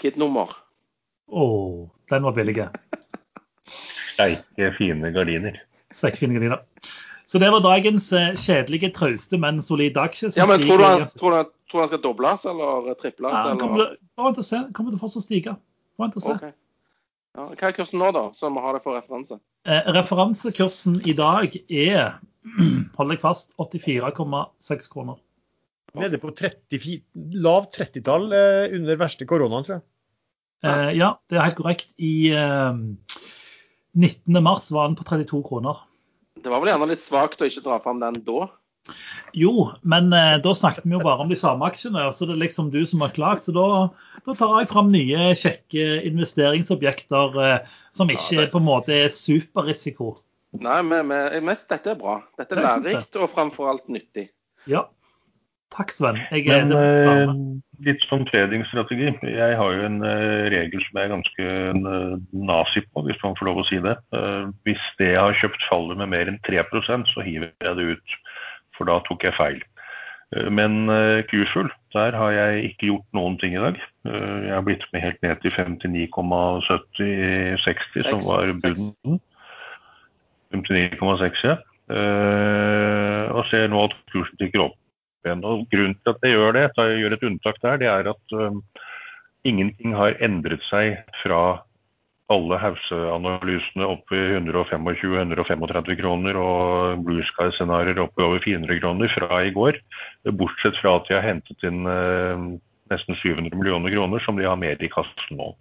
KID-nummer. Å, oh, den var billig. Steike fine gardiner. Steike fine gardiner. Så det var dagens eh, kjedelige, trauste, men solide aksje. Ja, men tror du, han, tror, du, tror du han skal dobles eller triples? Ja, han kommer, eller? til å se. kommer til å fortsatt stige. Vent og se. Okay. Ja, hva er kursen nå, da, så vi har det for referanse? Eh, referansekursen i dag er, *clears throat* hold deg fast, 84,6 kroner. Nede på 30, lav 30-tall eh, under verste koronaen, tror jeg. Eh, ja, det er helt korrekt. I eh, 19. mars var den på 32 kroner. Det var vel gjerne litt svakt å ikke dra fram den da? Jo, men eh, da snakket vi jo bare om de samme aksjene. Så det er liksom du som har klagt. Så da, da tar jeg fram nye, kjekke investeringsobjekter eh, som ikke ja, det... på en måte er superrisiko. Nei, men, men dette er bra. Dette er lærerikt og framfor alt nyttig. Ja. Takk, Sven. Jeg, Men eh, litt sånn tradingstrategi. Jeg har jo en uh, regel som jeg er ganske uh, nazi på, hvis man får lov å si det. Hvis det jeg har kjøpt faller med mer enn 3% så hiver jeg det ut. For da tok jeg feil. Men Q-full, der har jeg ikke gjort noen ting i dag. Jeg har blitt med helt ned til 59,70-60, som var bunnen. 59,6, ja. Og ser nå at kursen tikker opp igjen. Og Grunnen til at jeg gjør det, jeg gjør et unntak der, det er at um, ingenting har endret seg fra alle Hause-analysene opp i 125-135 kroner og Blue Sky-scenarioer opp i over 400 kroner fra i går. Bortsett fra at de har hentet inn uh, nesten 700 millioner kroner, som de har mer i kassen nå.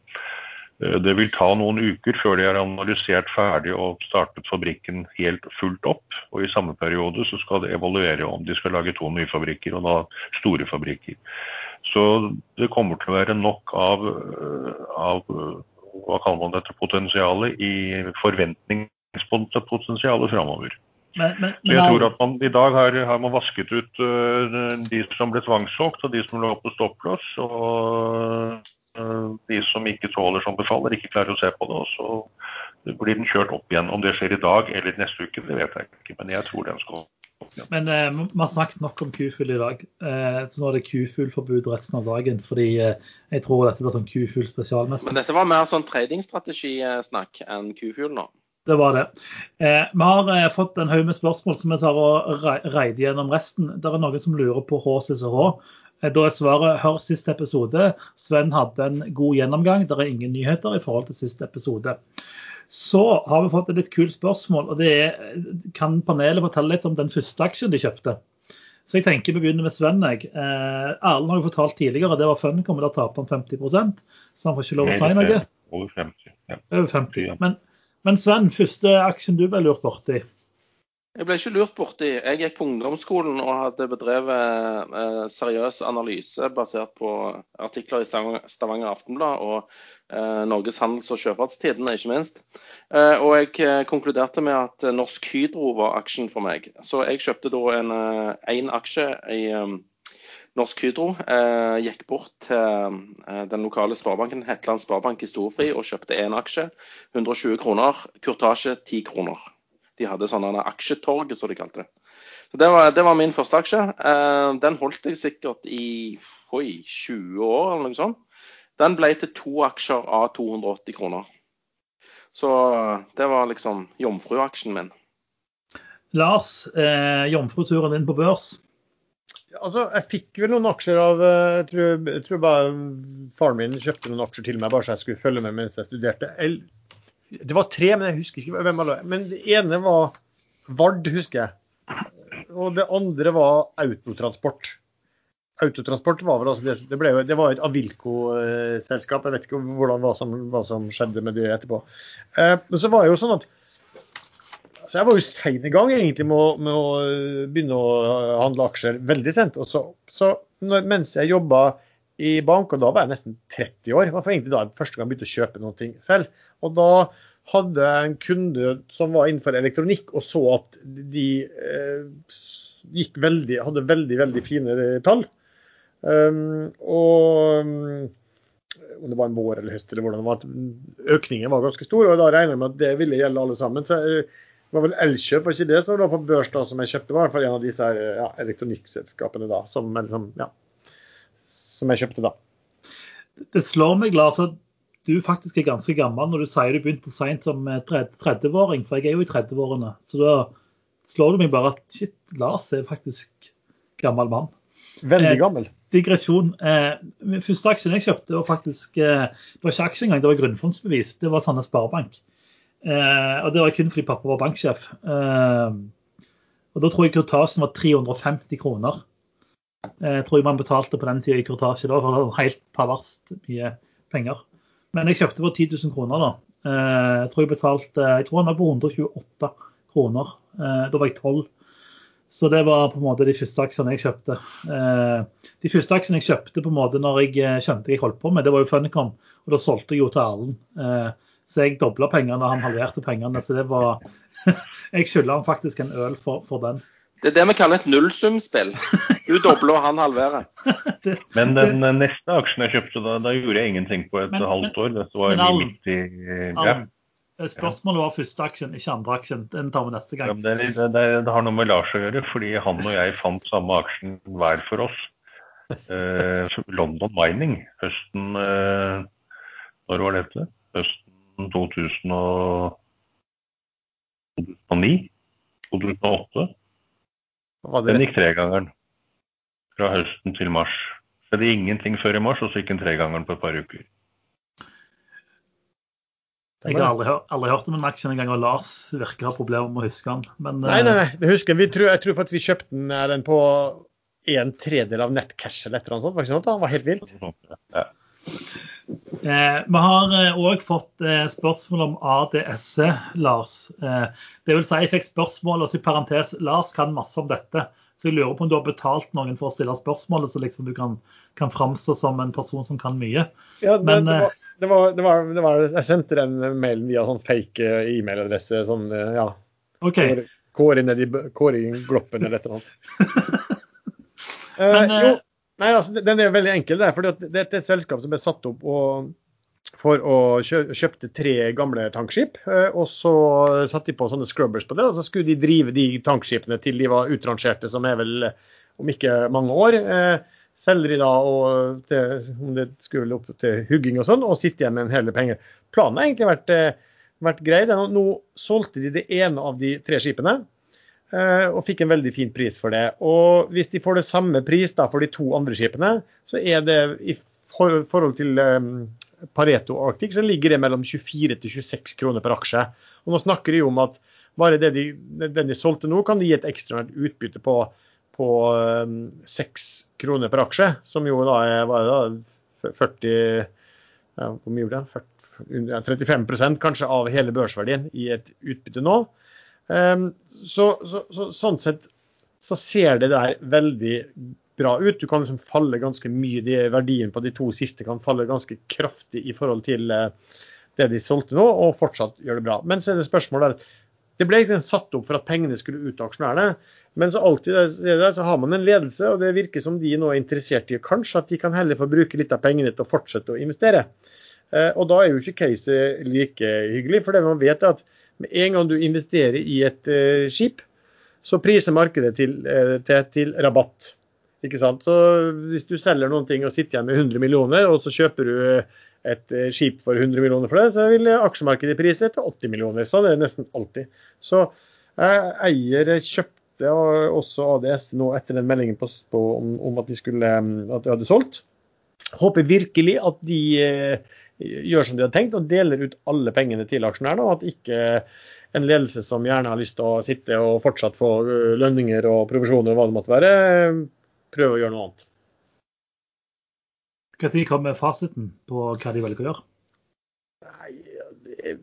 Eh, det vil ta noen uker før de er analysert ferdig og startet fabrikken helt fullt opp. Og i samme periode så skal de evaluere om de skal lage to nye fabrikker, og da store fabrikker. Så det kommer til å være nok av, eh, av hva kaller man dette, potensialet i forventningspotensialet framover. Men, men, men, jeg tror at man i dag har, har man vasket ut uh, de som ble tvangssolgt og de som lå på stopplås. Og Eh, de som ikke tåler som befaler, ikke klarer å se på det. og Så blir den kjørt opp igjen. Om det skjer i dag eller neste uke, det vet jeg ikke. Men jeg tror den skal opp igjen. Men eh, vi har snakket nok om kufugl i dag. Eh, så nå er det kufuglforbud resten av dagen. Fordi eh, jeg tror dette blir sånn kufugl spesialmessig. Men dette var mer sånn tradingstrategisnakk enn kufugl nå? Det var det. Eh, vi har eh, fått en haug med spørsmål som vi tar og reider gjennom resten. Det er noen som lurer på HCCH. Eh, da er svaret hør siste episode. Sven hadde en god gjennomgang. Det er ingen nyheter i forhold til siste episode. Så har vi fått et litt kult spørsmål. og det er, Kan panelet fortelle litt om den første aksjen de kjøpte? Så jeg tenker vi begynner med Sven. jeg. Eh, Erlend har jo fortalt tidligere, det var Funcom, da tapte han 50 så han får ikke lov å si noe. Over 50. Ja. Over 50. Men, men Sven, første aksjen du ble lurt borti? Jeg ble ikke lurt borti. Jeg gikk på ungdomsskolen og hadde bedrevet eh, seriøs analyse basert på artikler i Stavanger, Aftenblad og eh, Norges handels- og sjøfartstidende, ikke minst. Eh, og jeg eh, konkluderte med at Norsk Hydro var aksjen for meg. Så jeg kjøpte da en eh, aksje i Norsk Hydro. Eh, gikk bort til den lokale sparebanken Hetland Sparebank i Storfri og kjøpte én aksje. 120 kroner. Kurtasje 10 kroner. De hadde sånne aksjetorget, som de kalte det. Så det var, det var min første aksje. Eh, den holdt jeg sikkert i oi, 20 år eller noe sånt. Den ble til to aksjer av 280 kroner. Så det var liksom jomfruaksjen min. Lars, eh, jomfruturen din på børs? Altså, Jeg fikk vel noen aksjer av eh, Jeg tror, jeg tror bare faren min kjøpte noen aksjer til meg bare så jeg skulle følge med mens jeg studerte. Jeg det var tre, men jeg husker ikke hvem alle Men det ene var Vard, husker jeg. Og det andre var Autotransport. Autotransport var vel altså det, det, ble, det var et Avilco-selskap. Jeg vet ikke hvordan, hva, som, hva som skjedde med det etterpå. Eh, men så var det jo sånn at så Jeg var jo sein i gang egentlig med å, med å, begynne å handle aksjer veldig sent. Og så, så når, mens jeg jobba i bank, og da var jeg nesten 30 år, var for egentlig da første gang jeg begynte å kjøpe noe selv. Og da hadde en kunde som var innenfor elektronikk, og så at de eh, gikk veldig, hadde veldig, veldig fine tall. Um, og um, om det var en vår eller høst eller hvordan det var, økningen var ganske stor. Og da regner jeg med at det ville gjelde alle sammen. Så eh, det var vel Elkjøp, var ikke det som lå på børs da som jeg kjøpte? var i hvert fall en av disse ja, elektronikkselskapene da, som, liksom, ja, som jeg kjøpte da. Det slår meg, Lars, at du faktisk er ganske gammel når du sier du begynte seint som 30-åring, for jeg er jo i 30-årene. Så da slår det meg bare at shit, Lars er faktisk gammel mann. Veldig eh, gammel. Eh, digresjon. Eh, første aksjen jeg kjøpte, var faktisk eh, Det var ikke aksje engang, det var grunnfondsbevis. Det var Sandnes Sparebank. Eh, og det var kun fordi pappa var banksjef. Eh, og da tror jeg kurtasjen var 350 kroner. Jeg tror man betalte på den tida i kurtasje. Det var helt perverst mye penger. Men jeg kjøpte for 10 000 kroner, da. Eh, jeg tror jeg betalte Jeg tror han var på 128 kroner. Eh, da var jeg 12. Så det var på en måte de første aksjene jeg kjøpte. Eh, de første aksjene jeg kjøpte på en måte når jeg skjønte jeg holdt på med, det var jo Funicom. Og da solgte jeg jo til Erlend. Så jeg dobla pengene, han halverte pengene. Så det var *laughs* Jeg skylder han faktisk en øl for, for den. Det er det vi kaller et nullsumspill. Du dobler, og han halverer. *laughs* Men den neste aksjen jeg kjøpte, da, da gjorde jeg ingenting på et men, halvt år. Dette var men, midt i ja. Spørsmålet var første aksjen, ikke andre aksjen. Den tar vi neste gang. Ja, det, det, det, det, har noe med Lars å gjøre, fordi han og jeg fant samme aksjen hver for oss. *laughs* Eh, London Mining høsten eh, Når var dette? Høsten 2009? 2008? Den gikk tregangeren fra høsten til mars. Så det er ingenting før i mars, og så gikk den tregangeren på et par uker. Jeg har aldri, aldri hørt om en aksje engang, og Lars virker å ha problemer med å huske den. Men, nei, nei, nei, det husker jeg. Tror, jeg tror faktisk vi kjøpte den, den på en tredel av nettcash eller et eller annet sånt. Var ikke sånn? Det var helt vilt. Ja. Eh, vi har òg eh, fått eh, spørsmål om ADS Lars. Eh, det vil si, Jeg fikk spørsmål, og så i parentes Lars kan masse om dette. Så jeg lurer på om du har betalt noen for å stille spørsmålet, så liksom du kan, kan framstå som en person som kan mye. Ja, det, Men, det, var, det, var, det, var, det, var, Jeg sendte den mailen via sånn fake e-mailadresse. Sånn, ja. Okay. Kåre nedi gloppen eller et eller annet. *laughs* Men, jo, Nei, altså, Den er veldig enkel. Der, er fordi det er et selskap som ble satt opp og, for å kjøpe kjøpte tre gamle tankskip. Eh, og så satte de på sånne scrubbers på det, og så skulle de drive de tankskipene til de var utrangerte, som er vel om ikke mange år. Eh, selger de da og til, om det skulle opp til hugging og sånn, og sitte igjen med en hel penger. Planen har egentlig vært, eh, vært grei. Nå solgte de det ene av de tre skipene. Eh, og fikk en veldig fin pris for det. Og hvis de får det samme pris da, for de to andre skipene, så er det i forhold til um, Pareto Arctic så ligger det mellom 24 til 26 kroner per aksje. Og nå snakker de om at bare det de, den de solgte nå, kan de gi et ekstraordinært utbytte på, på um, 6 kroner per aksje, som jo da er hva er det da, 40 ja, Hvor mye det? 40, 35% kanskje av hele børsverdien i et utbytte nå. Um, så, så, så, sånn sett så ser det der veldig bra ut. Du kan liksom falle ganske mye. De verdien på de to siste kan falle ganske kraftig i forhold til uh, det de solgte nå, og fortsatt gjør det bra. Men så er det spørsmålet der, det ble ikke satt opp for at pengene skulle ut til aksjonærene. Men så alltid der, så har man en ledelse, og det virker som de nå er interessert i kanskje at de kan heller få bruke litt av pengene til å fortsette å investere. Uh, og da er jo ikke caset like hyggelig, for det man vet er at med en gang du investerer i et uh, skip, så priser markedet til, uh, til, til, rabatt. Ikke sant? Så Hvis du selger noen ting og sitter igjen med 100 millioner, og så kjøper du et uh, skip for 100 millioner for det, så vil aksjemarkedet prise til 80 millioner. Sånn er det nesten alltid. Så eier kjøpte også ADS nå etter den meldingen på, på, om, om, at de skulle, at de hadde solgt. Håper virkelig at de gjør som de har tenkt og deler ut alle pengene til aksjonærene, og at ikke en ledelse som gjerne har lyst til å sitte og fortsatt få øh, lønninger og provisjoner og hva det måtte være, prøver å gjøre noe annet. Når kommer fasiten på hva de velger å gjøre? Nei, det,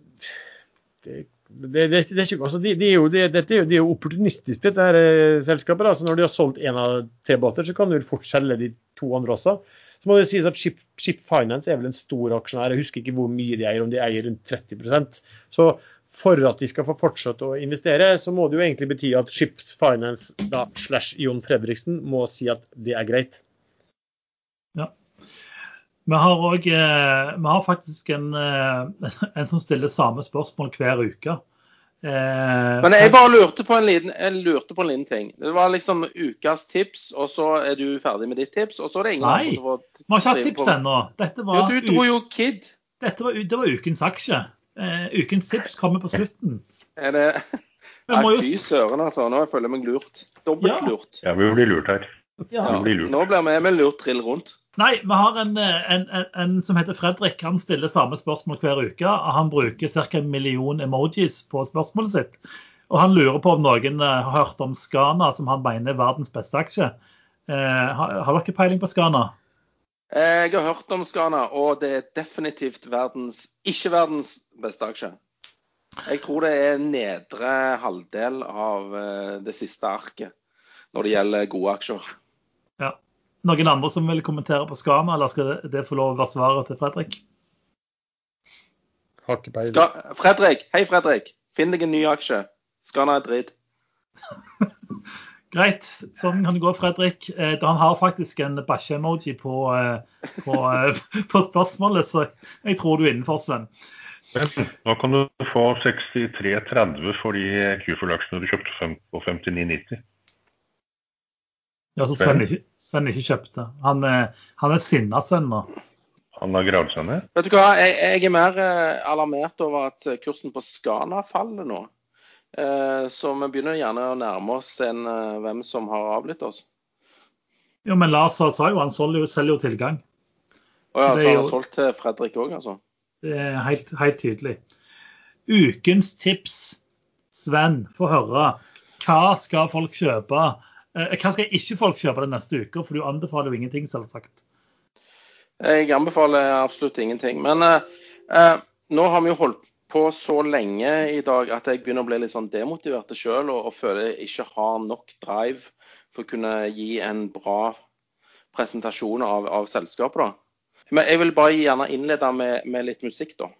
det, det, det ikke, altså de, de, er jo, dette er jo, de er jo opportunistiske, dette her eh, selskapet. Altså når de har solgt én av tre båter, så kan du fort selge de to andre også. Så må det sies at Ship, Ship Finance er vel en stor aksjonær. Jeg husker ikke hvor mye de eier, om de eier rundt 30% Så for at de skal få fortsette å investere, så må det jo egentlig bety at Ships Finance da, slash Jon Fredriksen må si at det er greit. Ja. Vi har, også, eh, vi har faktisk en, eh, *laughs* en, som stiller samme spørsmål hver uke. Eh, Men jeg bare lurte på, en liten, jeg lurte på en liten ting. Det var liksom ukas tips, og så er du ferdig med ditt tips, og så er det ingen Nei, andre vi har ikke hatt tips ennå. Dette var, jo, du dro jo Kid. Dette var, det var ukens aksje. Uh, ukens tips kommer på slutten. Er det Nei, fy søren, altså. Nå føler jeg meg lurt. Dobbelt lurt. Ja, vi blir lurt her. Ja. Blir lurt. Nå blir vi med lurt trill rundt. Nei, vi har en, en, en, en, som heter Fredrik. Han stiller samme spørsmål hver uke. Han bruker ca. en million emojis på spørsmålet sitt. Og han lurer på om noen har hørt om Skana, som han mener er verdens beste aksje. Eh, har, har dere peiling på Skana? Jeg har hørt om Skana, og det er definitivt verdens, ikke verdens beste aksje. Jeg tror det er nedre halvdel av eh, det siste arket når det gjelder gode aksjer. Ja. Noen andre som vil kommentere på Skana, eller skal det, få lov å være svaret til Fredrik? Ska, Fredrik, hei Fredrik. Finn deg en ny aksje. Skana er dritt. *laughs* Greit, sånn kan det gå, Fredrik. Eh, han har faktisk en bæsje-emoji på, eh, på, eh, *laughs* på, spørsmålet, så jeg tror du er innenfor, Sven. Nå kan du få 63,30 for de Q-Full-aksjene du kjøpte på 59,90. Ja, så Sven ikke, Sven ikke kjøpte. Han, han er sinna Sven nå. Han har gravd seg ned? Vet du hva, jeg, jeg er mer alarmert over at kursen på Skana faller nå. Eh, så vi begynner gjerne å nærme oss en, eh, hvem som har avlyttet oss. Jo, men Lars sa jo han selger jo, selger jo tilgang. Å ja, så, så han har solgt til Fredrik òg, altså? Det er helt, helt, tydelig. Ukens tips. Sven, få høre. Hva skal folk kjøpe? Eh, hva skal ikke folk kjøpe den neste uke? For du anbefaler jo ingenting, selvsagt. Jeg anbefaler absolutt ingenting. Men eh, nå har vi jo holdt på så lenge i dag at jeg begynner å bli litt sånn demotivert sjøl og, og, føler jeg ikke har nok drive for å kunne gi en bra presentasjon av, av selskapet. da. Men jeg vil bare gjerne innlede med, med litt musikk, da.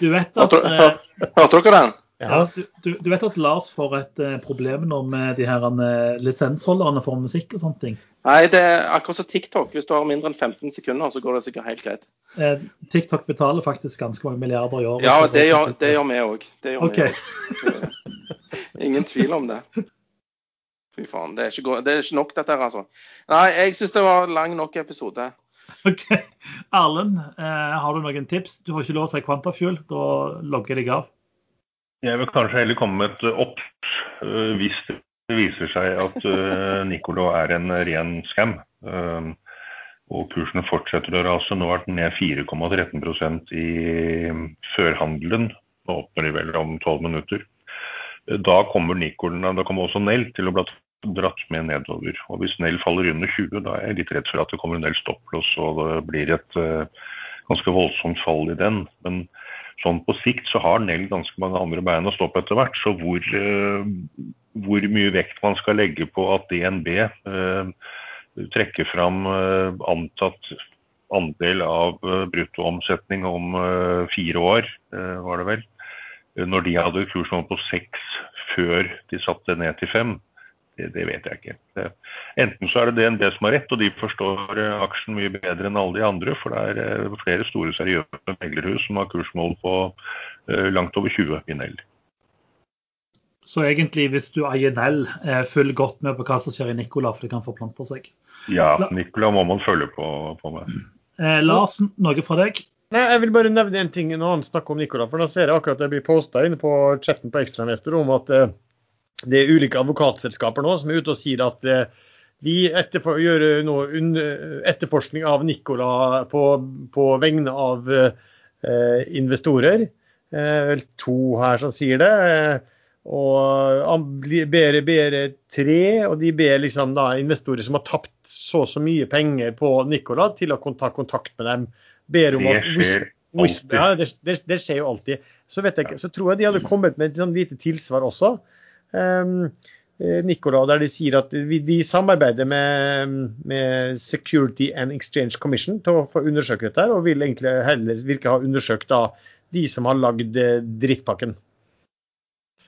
Du vet at Hørte dere den? Ja. Du, du, du, vet at Lars får et uh, problem nå med de her uh, lisensholderne for musikk og sånne ting? Nei, det er akkurat som TikTok. Hvis du har mindre enn 15 sekunder, så går det sikkert helt greit. Eh, TikTok betaler faktisk ganske mange milliarder i året. Ja, det gjør, det gjør vi òg. Okay. Ingen tvil om det. Fy faen. Det er, ikke, det er ikke nok, dette her, altså. Nei, jeg syns det var lang nok episode. OK. Erlend, eh, har du noen tips? Du får ikke lov å si Quantafuel. Da logger jeg deg av. Jeg vil kanskje heller komme med et opp uh, hvis det viser seg at uh, Nicolo er en ren scam. Um, og kursene fortsetter å rase. Nå er den ned 4,13% i førhandelen. Nå åpner de vel om 12 minutter. Da kommer Nicolen, da kommer også Nell til å bli dratt med nedover. Og Hvis Nell faller under 20, da er jeg litt redd for at det kommer en del stopplås og det blir et uh, ganske voldsomt fall i den. Men sånn på sikt så har Nell ganske mange andre bein å stå på etter hvert. Så hvor, uh, hvor, mye vekt man skal legge på at DNB uh, trekker fram antatt andel av bruttoomsetning om fire år, var det vel. Når de hadde kurs på seks før de satte ned til fem. Det, det, vet jeg ikke. Enten så er det DNB som har rett, og de forstår eh, aksjen mye bedre enn alle de andre. For det er eh, flere store seriøse meglerhus som har kursmål på uh, langt over 20 i Nell. Så egentlig, hvis du eier Nell, følg godt med på hva som skjer i Nicola, for det kan forplante seg. Ja, Nicola må man følge på, på med. Eh, Lars, noe fra deg? Nei, Jeg vil bare nevne en ting når han snakker om Nicola. for Nå ser jeg akkurat det blir posta inne på chatten på Ekstrainvestor om at eh, det er ulike advokatselskaper nå som er ute og sier at eh, vi etterfor, gjør nå etterforskning av Nicola på, på vegne av eh, investorer. Eh, to her som sier det. Og ber, ber tre, og de ber liksom da investorer som har tapt så og så mye penger på Nicola, til å ta kontakt med dem. Ber om at Ja, det, det, det, skjer jo alltid. Så, vet jeg, så tror jeg de hadde kommet med et sånn lite tilsvar også. Um, Nicola, der de sier at de samarbeider med, med, Security and Exchange Commission til å få undersøkt dette, og vil egentlig heller virke ha undersøkt da, de som har lagd eh, drittpakken.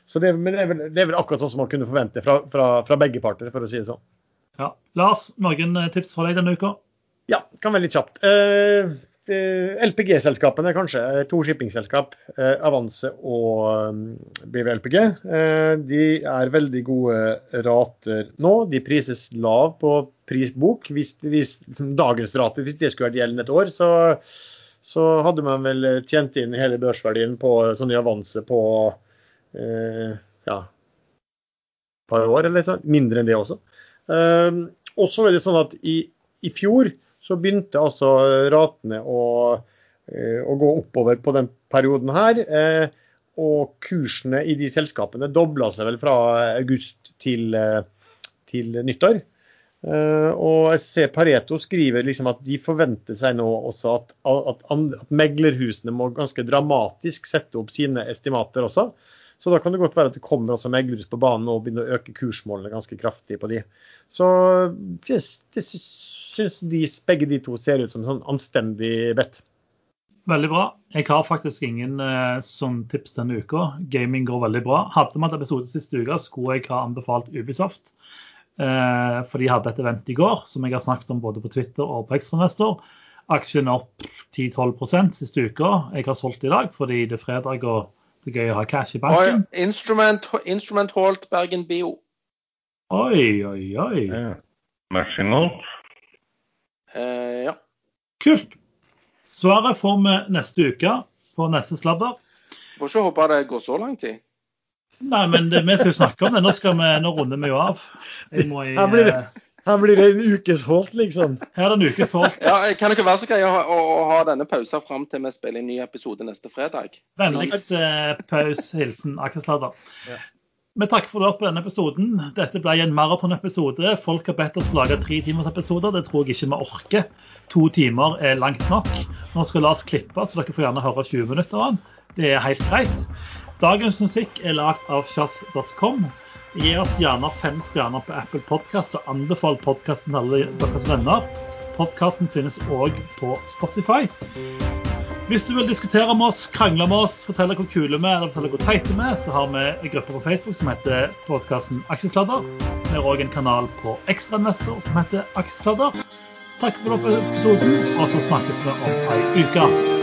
Så det, men det er, vel, det er vel akkurat sånn som man kunne forvente fra, fra, fra begge parter, for å si det sånn. Ja. Lars, noen eh, tips for deg denne uka? Ja, kan være litt kjapt. Uh, LPG-selskapene, kanskje. To shippingselskap, uh, Avanse og BVLPG. de er veldig gode rater nå. De prises lav på prisbok. Hvis, hvis liksom, dagens rater, hvis det skulle vært gjeldende et år, så, så, hadde man vel tjent inn hele børsverdien på sånn i Avanse på ja, et par år, eller mindre enn det også. og så er det sånn at i, i fjor så begynte altså ratene å, eh, å, gå oppover på den perioden her. Eh, og kursene i de selskapene dobla seg vel fra august til, eh, til nyttår. Og jeg ser Pareto skriver liksom at de forventer seg nå også at, at, at meglerhusene må ganske dramatisk sette opp sine estimater også. Så da kan det godt være at det kommer også meglerhus på banen og begynner å øke kursmålene ganske kraftig på de. Så det, det syns de, begge de to ser ut som sånn anstendig bet. Veldig bra. Jeg har faktisk ingen eh, sånn tips denne uka. Gaming går veldig bra. Hadde vi hatt episode siste uke, skulle jeg ha anbefalt Ubisoft. Eh, for de hadde et event i går som jeg har snakket om både på Twitter og på Ekstranestor. Aksjen opp 10-12% siste uka. Jeg har solgt i dag fordi det er fredag og det er gøy å ha cash i banken. Oi, instrument, instrument Bergen Bio. Oi, oi, oi. Ja. Matching Holt. Eh, ja. Kult. Svaret får vi neste uke på neste sladder. Må ikke håpe det går så lang tid. Nei, men det, vi skal jo snakke om det. Nå, skal vi, nå runder vi jo av. I, her, blir det, eh, her blir det en ukes holdt, liksom. Her er det en ukes holdt. Ja, kan dere være så greie å, å, å, ha denne pausen fram til vi spiller en ny episode neste fredag? Vennligst eh, paus. Hilsen Aksel Sladder. Ja. Vi takker for at på denne episoden. Dette ble en maratonepisode. Folk har bedt oss lage tre timers episoder. Det tror jeg ikke vi orker. To timer er langt nok. Nå skal la oss klippe, så dere får gjerne høre 20 minutter av den. Det er helt greit. Dagens musikk er lagd av sjazz.com. Gi oss gjerne fem stjerner på Apple Podkast og anbefal podkasten til alle deres venner. Podkasten finnes òg på Spotify. Hvis du vil diskutere med oss, krangle med oss, fortelle hvor kule vi er, eller fortelle hvor teite vi er, så har vi en gruppe på Facebook som heter podkasten Aksjesladder. Vi har òg en kanal på Ekstrainvestor som heter Aksjesladder. Takk for episoden, og så snakkes vi om ei uke.